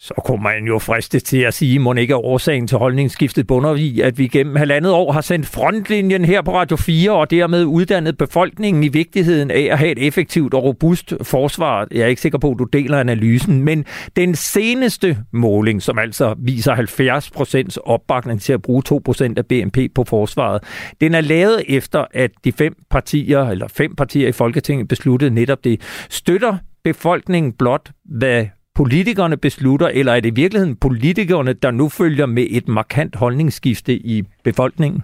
Så kunne man jo friste til at sige, må ikke årsagen til holdningsskiftet bunder i, at vi gennem halvandet år har sendt frontlinjen her på Radio 4 og dermed uddannet befolkningen i vigtigheden af at have et effektivt og robust forsvar. Jeg er ikke sikker på, at du deler analysen, men den seneste måling, som altså viser 70 procents opbakning til at bruge 2 procent af BNP på forsvaret, den er lavet efter, at de fem partier, eller fem partier i Folketinget besluttede netop det. Støtter befolkningen blot, hvad politikerne beslutter, eller er det i virkeligheden politikerne, der nu følger med et markant holdningsskifte i befolkningen?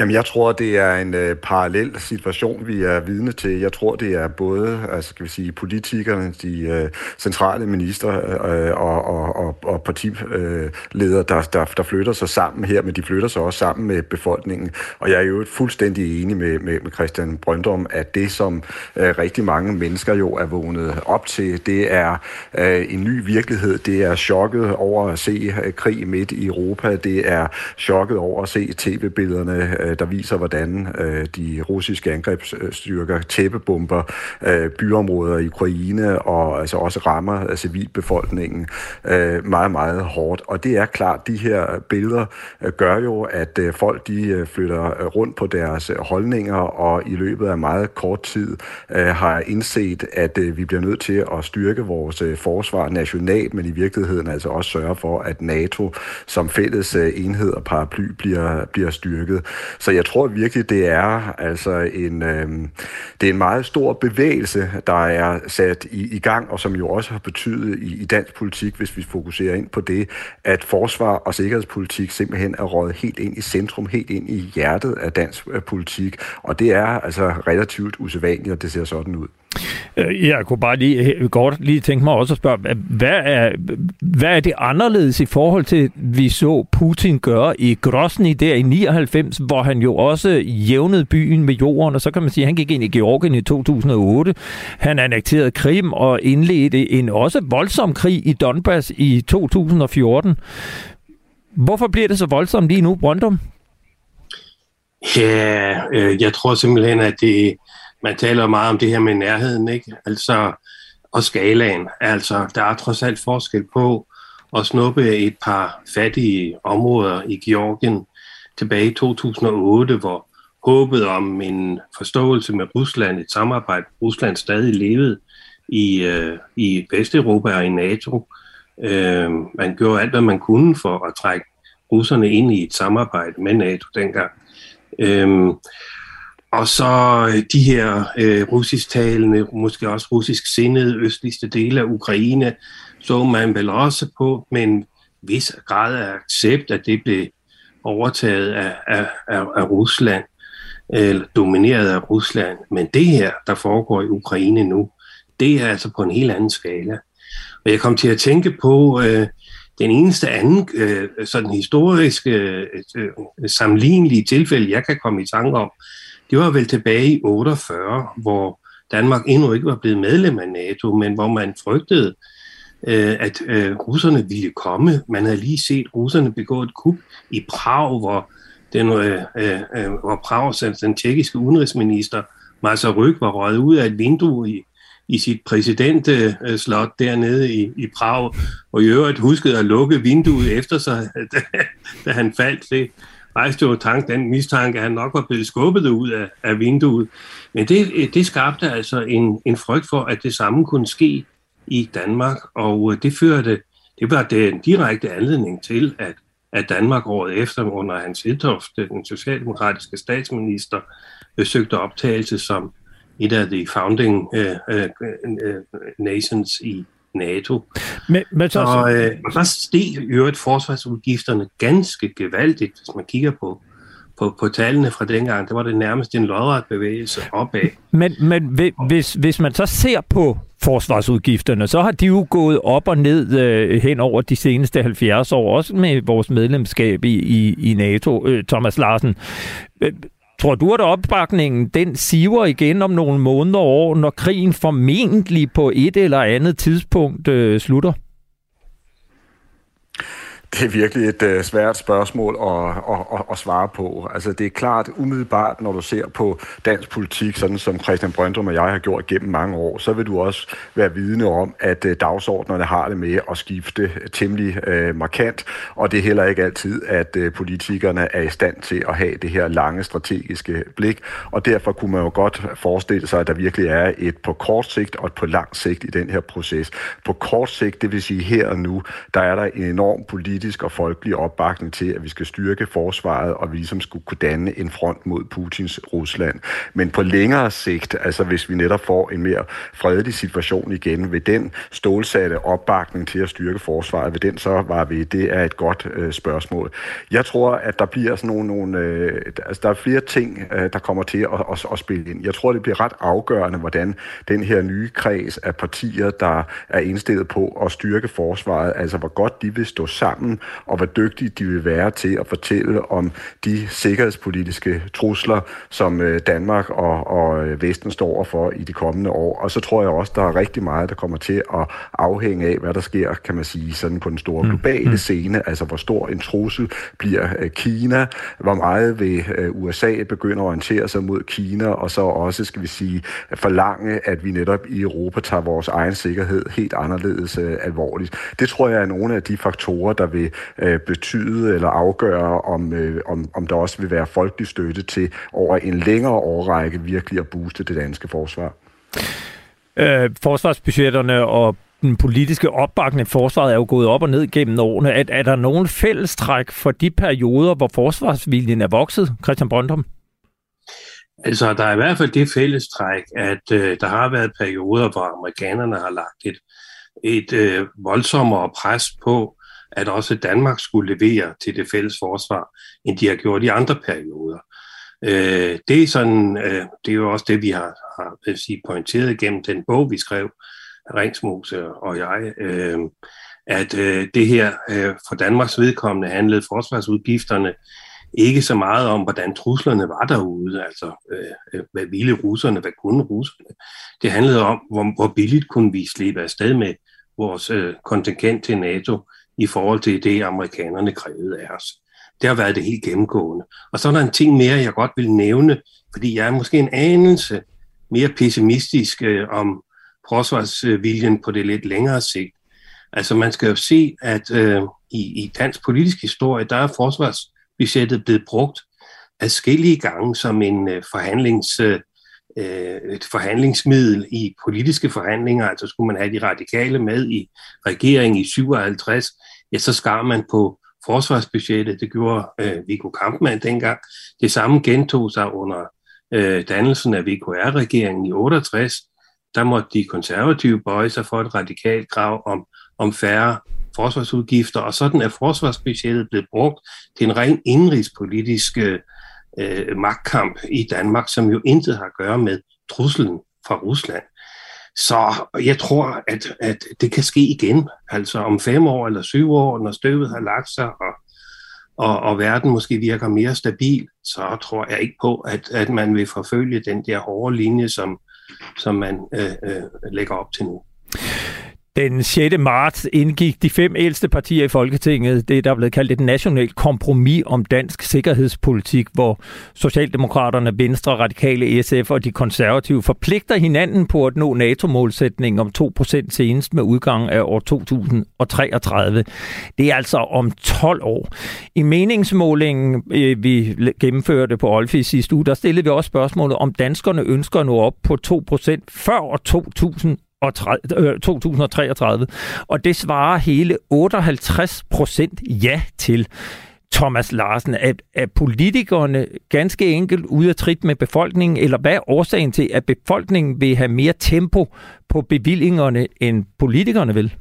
Jamen, jeg tror, det er en øh, parallel situation, vi er vidne til. Jeg tror, det er både altså, kan vi sige, politikerne, de øh, centrale minister øh, og, og, og, og partiledere, der, der, der flytter sig sammen her, men de flytter sig også sammen med befolkningen. Og jeg er jo fuldstændig enig med, med, med Christian Brøndum, at det, som øh, rigtig mange mennesker jo er vågnet op til, det er øh, en ny virkelighed. Det er chokket over at se øh, krig midt i Europa. Det er chokket over at se tv-billederne øh, Øh, der viser, hvordan øh, de russiske angrebsstyrker tæppebomber øh, byområder i Ukraine og altså også rammer øh, civilbefolkningen øh, meget, meget hårdt. Og det er klart, de her billeder øh, gør jo, at øh, folk de øh, flytter rundt på deres holdninger, og i løbet af meget kort tid øh, har indset, at øh, vi bliver nødt til at styrke vores øh, forsvar nationalt, men i virkeligheden altså også sørge for, at NATO som fælles øh, enhed og paraply bliver, bliver styrket. Så jeg tror virkelig, det er altså en, øh, det er en meget stor bevægelse, der er sat i, i gang, og som jo også har betydet i, i dansk politik, hvis vi fokuserer ind på det, at forsvar og sikkerhedspolitik simpelthen er røget helt ind i centrum, helt ind i hjertet af dansk øh, politik. Og det er altså relativt usædvanligt, og det ser sådan ud. Øh, jeg kunne bare lige, godt lige tænke mig også at spørge, hvad er, hvad er det anderledes i forhold til, vi så Putin gøre i Grozny der i 99, hvor han jo også jævnede byen med jorden, og så kan man sige, at han gik ind i Georgien i 2008. Han annekterede Krim og indledte en også voldsom krig i Donbass i 2014. Hvorfor bliver det så voldsomt lige nu, Brøndum? Ja, øh, jeg tror simpelthen, at det man taler meget om det her med nærheden, ikke? Altså, og skalaen. Altså, der er trods alt forskel på at snuppe et par fattige områder i Georgien tilbage i 2008, hvor håbet om en forståelse med Rusland, et samarbejde, Rusland stadig levede i, øh, i Vesteuropa og i NATO. Øh, man gjorde alt, hvad man kunne for at trække russerne ind i et samarbejde med NATO dengang. Øh, og så øh, de her øh, russisktalende, måske også russisk sindede østligste dele af Ukraine, så man vel også på med en vis grad af accept, at det blev overtaget af, af, af, af Rusland, eller domineret af Rusland. Men det her, der foregår i Ukraine nu, det er altså på en helt anden skala. Og jeg kom til at tænke på øh, den eneste anden øh, sådan historiske øh, øh, sammenlignelige tilfælde, jeg kan komme i tanke om, det var vel tilbage i 48, hvor Danmark endnu ikke var blevet medlem af NATO, men hvor man frygtede, øh, at øh, russerne ville komme. Man havde lige set russerne begå et kup i Prag, hvor den, øh, øh, øh hvor Prag, den tjekkiske udenrigsminister, Marsa Ryg, var røget ud af et vindue i, i sit præsidentslot øh, dernede i, i Prag, og i øvrigt huskede at lukke vinduet efter sig, da, da han faldt. Det, rejste jo tanken, den mistanke, at han nok var blevet skubbet ud af, af vinduet. Men det, det skabte altså en, en frygt for, at det samme kunne ske i Danmark, og øh, det førte, det var den direkte anledning til, at, at Danmark året efter under Hans Hedtoft, øh, den socialdemokratiske statsminister, besøgte optagelse som et af de founding uh, uh, nations i, NATO. Men, men så... Og, øh, og så steg i øvrigt forsvarsudgifterne ganske gevaldigt, hvis man kigger på, på, på tallene fra dengang. Det var det nærmest en lodret bevægelse opad. Men, men hvis, hvis man så ser på forsvarsudgifterne, så har de jo gået op og ned øh, hen over de seneste 70 år, også med vores medlemskab i, i, i NATO, øh, Thomas Larsen. Øh, Tror du, at opbakningen den siver igen om nogle måneder og år, når krigen formentlig på et eller andet tidspunkt øh, slutter? Det er virkelig et uh, svært spørgsmål at, at, at, at svare på. Altså, det er klart umiddelbart, når du ser på dansk politik, sådan som Christian Brøndrum og jeg har gjort gennem mange år, så vil du også være vidne om, at uh, dagsordnerne har det med at skifte temmelig uh, markant, og det er heller ikke altid, at uh, politikerne er i stand til at have det her lange strategiske blik, og derfor kunne man jo godt forestille sig, at der virkelig er et på kort sigt og et på lang sigt i den her proces. På kort sigt, det vil sige her og nu, der er der en enorm politisk politisk og folkelig opbakning til, at vi skal styrke forsvaret, og vi ligesom skulle kunne danne en front mod Putins Rusland. Men på længere sigt, altså hvis vi netop får en mere fredelig situation igen, ved den stålsatte opbakning til at styrke forsvaret, ved den så var vi, det er et godt øh, spørgsmål. Jeg tror, at der bliver sådan nogle, nogle øh, altså der er flere ting, øh, der kommer til at, at, at spille ind. Jeg tror, det bliver ret afgørende, hvordan den her nye kreds af partier, der er indstillet på at styrke forsvaret, altså hvor godt de vil stå sammen sammen, og hvor dygtige de vil være til at fortælle om de sikkerhedspolitiske trusler, som øh, Danmark og, og øh, Vesten står for i de kommende år. Og så tror jeg også, der er rigtig meget, der kommer til at afhænge af, hvad der sker, kan man sige, sådan på den store mm. globale mm. scene, altså hvor stor en trussel bliver øh, Kina, hvor meget vil USA begynde at orientere sig mod Kina, og så også, skal vi sige, forlange, at vi netop i Europa tager vores egen sikkerhed helt anderledes alvorligt. Det tror jeg er nogle af de faktorer, der vil vil øh, betyde eller afgøre, om, øh, om, om der også vil være folkelig støtte til over en længere årrække virkelig at booste det danske forsvar. Øh, forsvarsbudgetterne og den politiske opbakning af forsvaret er jo gået op og ned gennem årene. Er, er der nogen fællestræk for de perioder, hvor forsvarsviljen er vokset, Christian Brøndum? Altså, der er i hvert fald det fællestræk, at øh, der har været perioder, hvor amerikanerne har lagt et, et øh, voldsommere pres på at også Danmark skulle levere til det fælles forsvar, end de har gjort i andre perioder. Øh, det er sådan, øh, det er jo også det, vi har, har vil sige, pointeret gennem den bog, vi skrev, Ringsmose og jeg, øh, at øh, det her øh, for Danmarks vedkommende handlede forsvarsudgifterne ikke så meget om, hvordan truslerne var derude, altså øh, øh hvad ville russerne, hvad kunne russerne. Det handlede om, hvor, hvor billigt kunne vi slippe afsted med vores øh, kontingent til NATO, i forhold til det, amerikanerne krævede af os. Det har været det helt gennemgående. Og så er der en ting mere, jeg godt vil nævne, fordi jeg er måske en anelse mere pessimistisk øh, om forsvarsviljen på det lidt længere sigt. Altså man skal jo se, at øh, i, i dansk politisk historie, der er forsvarsbudgettet blevet brugt adskillige gange som en øh, forhandlings, øh, øh et forhandlingsmiddel i politiske forhandlinger. Altså skulle man have de radikale med i regeringen i 57, ja, så skar man på forsvarsbudgettet. Det gjorde øh, Viggo Kampmann dengang. Det samme gentog sig under øh, dannelsen af VKR-regeringen i 68. Der måtte de konservative bøje sig for et radikalt krav om, om færre forsvarsudgifter, og sådan er forsvarsbudgettet blevet brugt til en ren indrigspolitisk øh, øh magtkamp i Danmark, som jo intet har at gøre med truslen fra Rusland. Så jeg tror, at, at det kan ske igen. Altså om fem år eller syv år, når støvet har lagt sig, og, og, og verden måske virker mere stabil, så tror jeg ikke på, at, at man vil forfølge den der hårde linje, som, som man øh, øh, lægger op til nu. Den 6. marts indgik de fem ældste partier i Folketinget det, der er blevet kaldt et nationalt kompromis om dansk sikkerhedspolitik, hvor Socialdemokraterne, Venstre, Radikale, SF og de konservative forpligter hinanden på at nå NATO-målsætningen om 2% senest med udgang af år 2033. Det er altså om 12 år. I meningsmålingen, øh, vi gennemførte på Olfi sidste uge, der stillede vi også spørgsmålet, om danskerne ønsker at nå op på 2% før år 2000 2033, øh, og det svarer hele 58 procent ja til. Thomas Larsen, at er politikerne ganske enkelt ude af trit med befolkningen, eller hvad er årsagen til, at befolkningen vil have mere tempo på bevillingerne, end politikerne vil?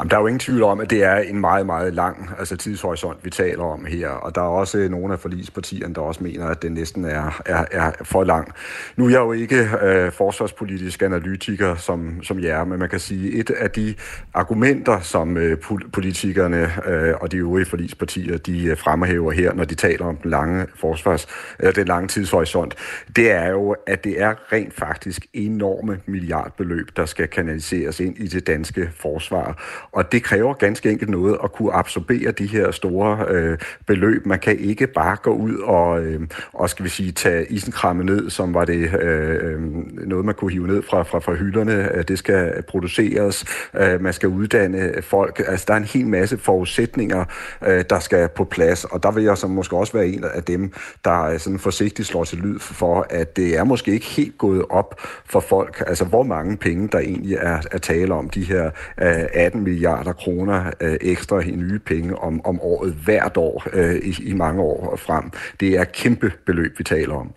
Jamen, der er jo ingen tvivl om, at det er en meget, meget lang altså, tidshorisont, vi taler om her. Og der er også nogle af forligspartierne, der også mener, at det næsten er, er, er for lang. Nu er jeg jo ikke øh, forsvarspolitisk analytiker som, som jer, men man kan sige, et af de argumenter, som øh, politikerne øh, og de øvrige forligspartier, de øh, fremhæver her, når de taler om den lange forsvars, eller den lange tidshorisont, det er jo, at det er rent faktisk enorme milliardbeløb, der skal kanaliseres ind i det danske forsvar. Og det kræver ganske enkelt noget at kunne absorbere de her store øh, beløb. Man kan ikke bare gå ud og, øh, og skal vi sige, tage isenkramme ned, som var det øh, øh noget, man kunne hive ned fra, fra, fra hylderne. Øh, det skal produceres, øh, man skal uddanne folk. Altså, der er en hel masse forudsætninger, øh, der skal på plads, og der vil jeg så måske også være en af dem, der øh, sådan forsigtigt slår til lyd for, at det er måske ikke helt gået op for folk, altså hvor mange penge, der egentlig er, er tale om, de her øh, 18 milliarder kroner øh, ekstra i nye penge om, om året hvert år øh, i, i mange år frem. Det er kæmpe beløb, vi taler om.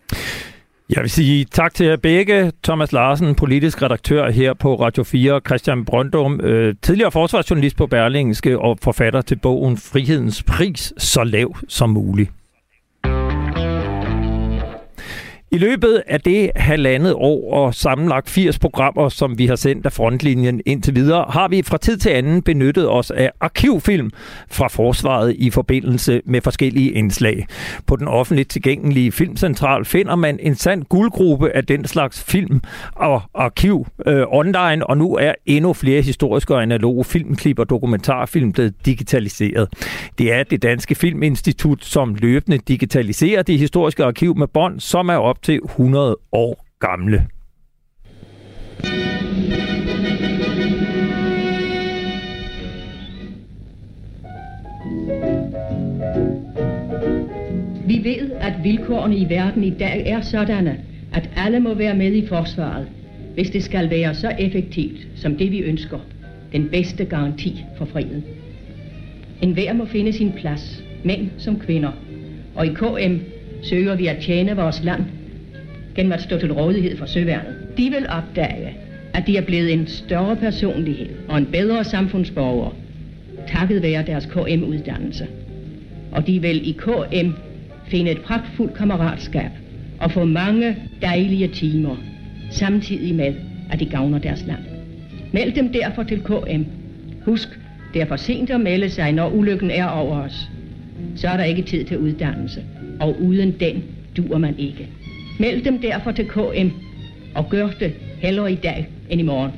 Jeg vil sige tak til jer begge. Thomas Larsen, politisk redaktør her på Radio 4, Christian Brøndum, øh, tidligere forsvarsjournalist på Berlingske og forfatter til bogen Frihedens pris, så lav som muligt. I løbet af det halvandet år og sammenlagt 80 programmer, som vi har sendt af frontlinjen indtil videre, har vi fra tid til anden benyttet os af arkivfilm fra forsvaret i forbindelse med forskellige indslag. På den offentligt tilgængelige filmcentral finder man en sand guldgruppe af den slags film og arkiv øh, online, og nu er endnu flere historiske og analoge filmklip og dokumentarfilm blevet digitaliseret. Det er det Danske Filminstitut, som løbende digitaliserer det historiske arkiv med bånd, som er op til 100 år gamle. Vi ved, at vilkårene i verden i dag er sådanne, at alle må være med i forsvaret, hvis det skal være så effektivt som det vi ønsker. Den bedste garanti for freden. En hver må finde sin plads, mænd som kvinder. Og i KM søger vi at tjene vores land gennem at stå til rådighed for søværnet. De vil opdage, at de er blevet en større personlighed og en bedre samfundsborger, takket være deres KM-uddannelse. Og de vil i KM finde et pragtfuldt kammeratskab og få mange dejlige timer, samtidig med, at de gavner deres land. Meld dem derfor til KM. Husk, det er for sent at melde sig, når ulykken er over os. Så er der ikke tid til uddannelse, og uden den duer man ikke. Meld dem derfor til KM, og gør det hellere i dag end i morgen.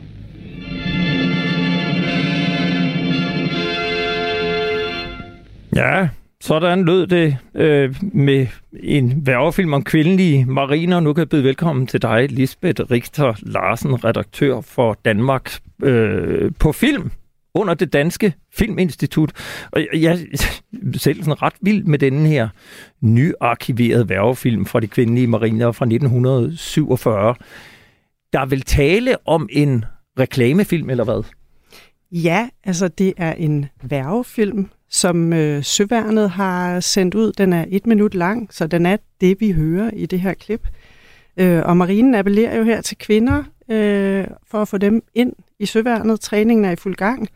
Ja, sådan lød det øh, med en værvefilm om kvindelige mariner. Nu kan jeg byde velkommen til dig, Lisbeth Richter Larsen, redaktør for Danmark øh, på film under det danske filminstitut. Og jeg er selv sådan ret vild med denne her nyarkiverede værvefilm fra de kvindelige mariner fra 1947. Der vil tale om en reklamefilm, eller hvad? Ja, altså det er en værvefilm, som øh, Søværnet har sendt ud. Den er et minut lang, så den er det, vi hører i det her klip. Øh, og marinen appellerer jo her til kvinder øh, for at få dem ind i Søværnet. Træningen er i fuld gang.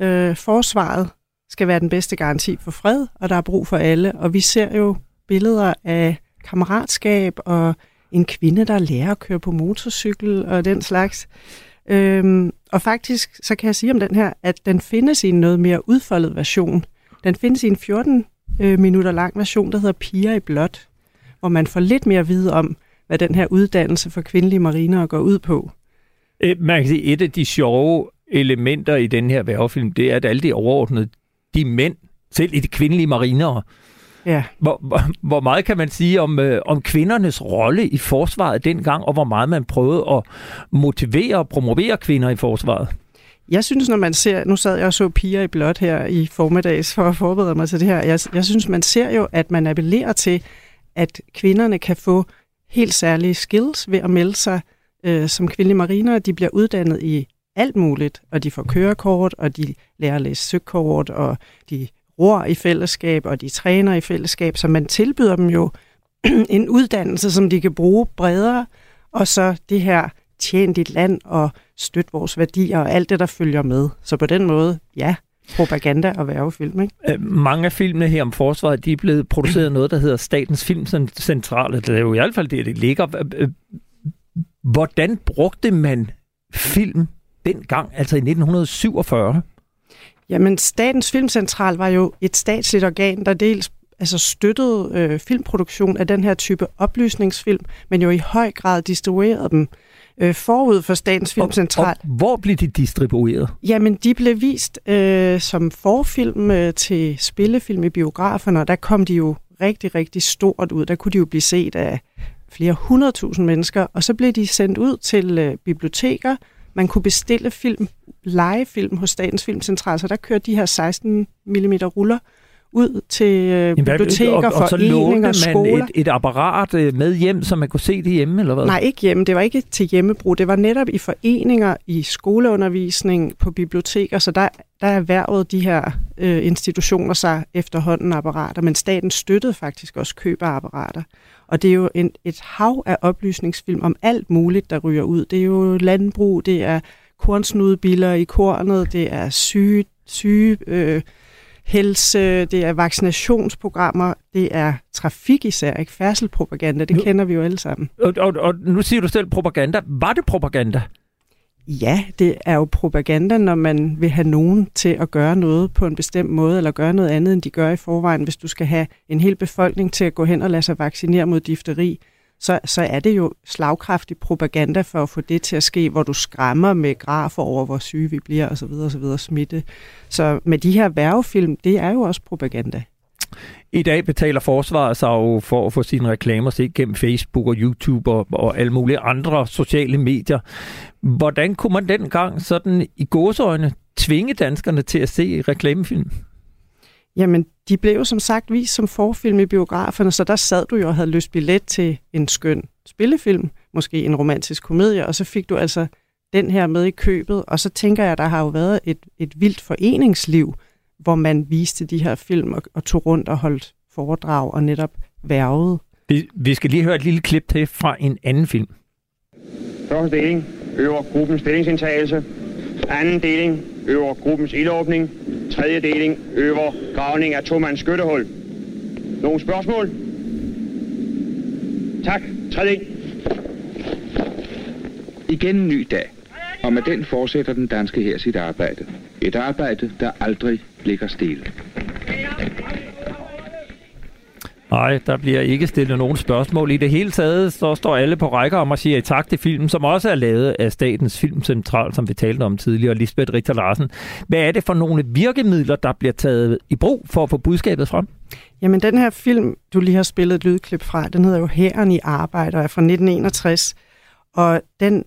Øh, forsvaret skal være den bedste garanti for fred, og der er brug for alle. Og vi ser jo billeder af kammeratskab og en kvinde, der lærer at køre på motorcykel og den slags. Øhm, og faktisk, så kan jeg sige om den her, at den findes i en noget mere udfoldet version. Den findes i en 14 øh, minutter lang version, der hedder Piger i blåt, hvor man får lidt mere at vide om, hvad den her uddannelse for kvindelige mariner går ud på. Øh, man kan sige, et af de sjove elementer i den her værvefilm, det er, at alle de overordnede, de mænd, selv i de kvindelige marinere, Ja. Hvor, hvor, hvor meget kan man sige om, øh, om kvindernes rolle i forsvaret dengang, og hvor meget man prøvede at motivere og promovere kvinder i forsvaret? Jeg synes, når man ser, nu sad jeg og så piger i blåt her i formiddags for at forberede mig til det her, jeg, jeg synes, man ser jo, at man appellerer til, at kvinderne kan få helt særlige skills ved at melde sig øh, som kvindelige mariner. De bliver uddannet i alt muligt, og de får kørekort, og de lærer at læse søkort, og de ror i fællesskab, og de træner i fællesskab, så man tilbyder dem jo en uddannelse, som de kan bruge bredere, og så det her tjene dit land og støtte vores værdier og alt det, der følger med. Så på den måde, ja, propaganda og værvefilm. Ikke? Øh, mange af filmene her om forsvaret, de er blevet produceret noget, der hedder Statens Filmcentral. Det er jo i hvert fald det, det ligger. Øh, øh, hvordan brugte man film dengang, altså i 1947? Jamen, Statens Filmcentral var jo et statsligt organ, der dels altså støttede øh, filmproduktion af den her type oplysningsfilm, men jo i høj grad distribuerede dem øh, forud for Statens Filmcentral. Og, og hvor blev de distribueret? Jamen, de blev vist øh, som forfilm øh, til spillefilm i biograferne, og der kom de jo rigtig, rigtig stort ud. Der kunne de jo blive set af flere hundredtusind mennesker, og så blev de sendt ud til øh, biblioteker. Man kunne bestille film, legefilm hos Statens Filmcentral, så der kørte de her 16 mm ruller ud til øh, biblioteker, og, og foreninger, så skoler. Et, et apparat øh, med hjem, så man kunne se det hjemme, eller hvad? Nej, ikke hjemme. Det var ikke til hjemmebrug. Det var netop i foreninger, i skoleundervisning, på biblioteker, så der, der erhvervede de her øh, institutioner sig efterhånden apparater, men staten støttede faktisk også køb af apparater. Og det er jo en, et hav af oplysningsfilm om alt muligt, der ryger ud. Det er jo landbrug, det er kornsnudebiller i kornet, det er syge, syge øh, helse, det er vaccinationsprogrammer, det er trafik især, ikke færdselpropaganda, det nu, kender vi jo alle sammen. Og, og, og nu siger du selv propaganda. Var det propaganda? Ja, det er jo propaganda, når man vil have nogen til at gøre noget på en bestemt måde, eller gøre noget andet, end de gør i forvejen. Hvis du skal have en hel befolkning til at gå hen og lade sig vaccinere mod difteri, så, så er det jo slagkraftig propaganda for at få det til at ske, hvor du skræmmer med grafer over, hvor syge vi bliver osv. osv. smitte. Så med de her værvefilm, det er jo også propaganda. I dag betaler forsvaret sig jo for at få sine reklamer set gennem Facebook og YouTube og, og alle mulige andre sociale medier. Hvordan kunne man dengang sådan i gåsøjne tvinge danskerne til at se reklamefilm? Jamen, de blev jo som sagt vist som forfilm i biograferne, så der sad du jo og havde lyst billet til en skøn spillefilm, måske en romantisk komedie, og så fik du altså den her med i købet. Og så tænker jeg, at der har jo været et, et vildt foreningsliv, hvor man viste de her film og, og tog rundt og holdt foredrag og netop værvede. Vi, vi skal lige høre et lille klip til fra en anden film. Første deling øver gruppens stillingsindtagelse. Anden deling øver gruppens ildåbning. Tredje deling øver gravning af tomands skyttehul. Nogle spørgsmål? Tak. Tredje. Igen en ny dag, og med den fortsætter den danske her sit arbejde. Et arbejde, der aldrig ligger stille. Nej, der bliver ikke stillet nogen spørgsmål. I det hele taget så står alle på rækker om at sige tak til filmen, som også er lavet af Statens Filmcentral, som vi talte om tidligere, Lisbeth Richter Larsen. Hvad er det for nogle virkemidler, der bliver taget i brug for at få budskabet frem? Jamen, den her film, du lige har spillet et lydklip fra, den hedder jo Hæren i arbejde og er fra 1961. Og den,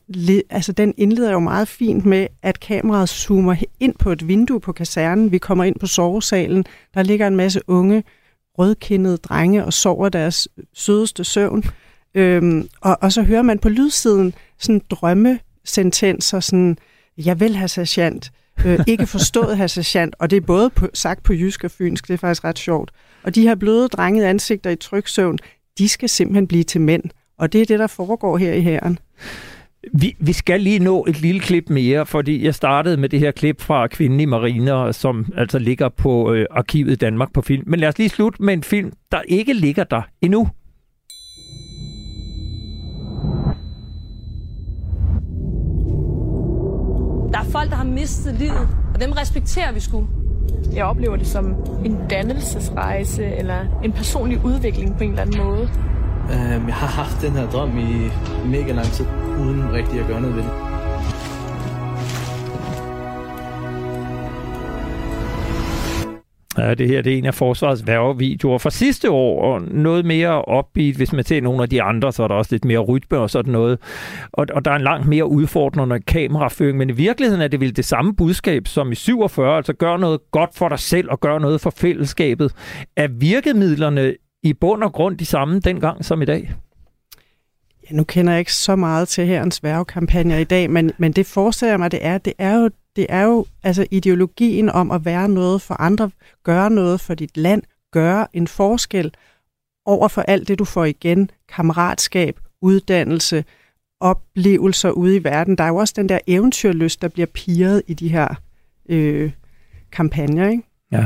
altså, den indleder jo meget fint med, at kameraet zoomer ind på et vindue på kasernen. Vi kommer ind på sovesalen. Der ligger en masse unge rødkindede drenge og sover deres sødeste søvn. Øhm, og, og så hører man på lydsiden sådan drømmesentenser, sådan, jeg vil have sergeant, øh, ikke forstået have sergeant, og det er både på, sagt på jysk og fynsk, det er faktisk ret sjovt. Og de her bløde drengede ansigter i tryksøvn, de skal simpelthen blive til mænd. Og det er det, der foregår her i hæren. Vi, vi skal lige nå et lille klip mere, fordi jeg startede med det her klip fra Kvinden i Mariner, som altså ligger på øh, Arkivet Danmark på film. Men lad os lige slutte med en film, der ikke ligger der endnu. Der er folk, der har mistet livet, og dem respekterer vi sgu. Jeg oplever det som en dannelsesrejse, eller en personlig udvikling på en eller anden måde. Øhm, jeg har haft den her drøm i mega lang tid, uden rigtig at gøre noget ved det. Ja, det her det er en af forsvarets værvevideoer fra sidste år, og noget mere opbeat. Hvis man ser nogle af de andre, så er der også lidt mere rytme og sådan noget. Og, og der er en langt mere udfordrende kameraføring, men i virkeligheden er det vel det samme budskab som i 47, altså gør noget godt for dig selv og gør noget for fællesskabet. Er virkemidlerne i bund og grund de samme dengang som i dag? Ja, nu kender jeg ikke så meget til herrens værvekampagner i dag, men, men det forestiller mig, det er, det er jo, det er jo altså ideologien om at være noget for andre, gøre noget for dit land, gøre en forskel over for alt det, du får igen, kammeratskab, uddannelse oplevelser ude i verden. Der er jo også den der eventyrlyst, der bliver piret i de her øh, kampagner, ikke? Ja.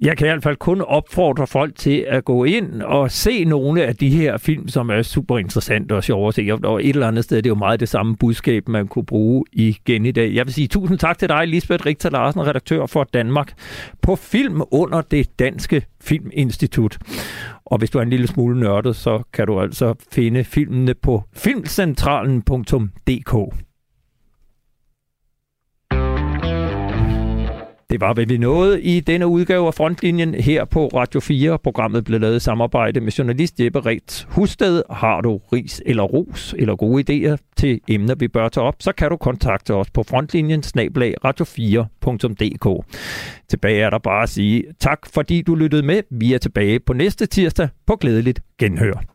Jeg kan i hvert fald kun opfordre folk til at gå ind og se nogle af de her film, som er super interessante og sjove at se. Og et eller andet sted, det er jo meget det samme budskab, man kunne bruge igen i dag. Jeg vil sige tusind tak til dig, Lisbeth Richter Larsen, redaktør for Danmark på Film under det Danske Filminstitut. Og hvis du er en lille smule nørdet, så kan du altså finde filmene på filmcentralen.dk. Det var, hvad vi nåede i denne udgave af Frontlinjen her på Radio 4. Programmet blev lavet i samarbejde med journalist Jeppe Rets Husted. Har du ris eller ros eller gode idéer til emner, vi bør tage op, så kan du kontakte os på frontlinjen snablag radio4.dk. Tilbage er der bare at sige tak, fordi du lyttede med. Vi er tilbage på næste tirsdag på glædeligt genhør.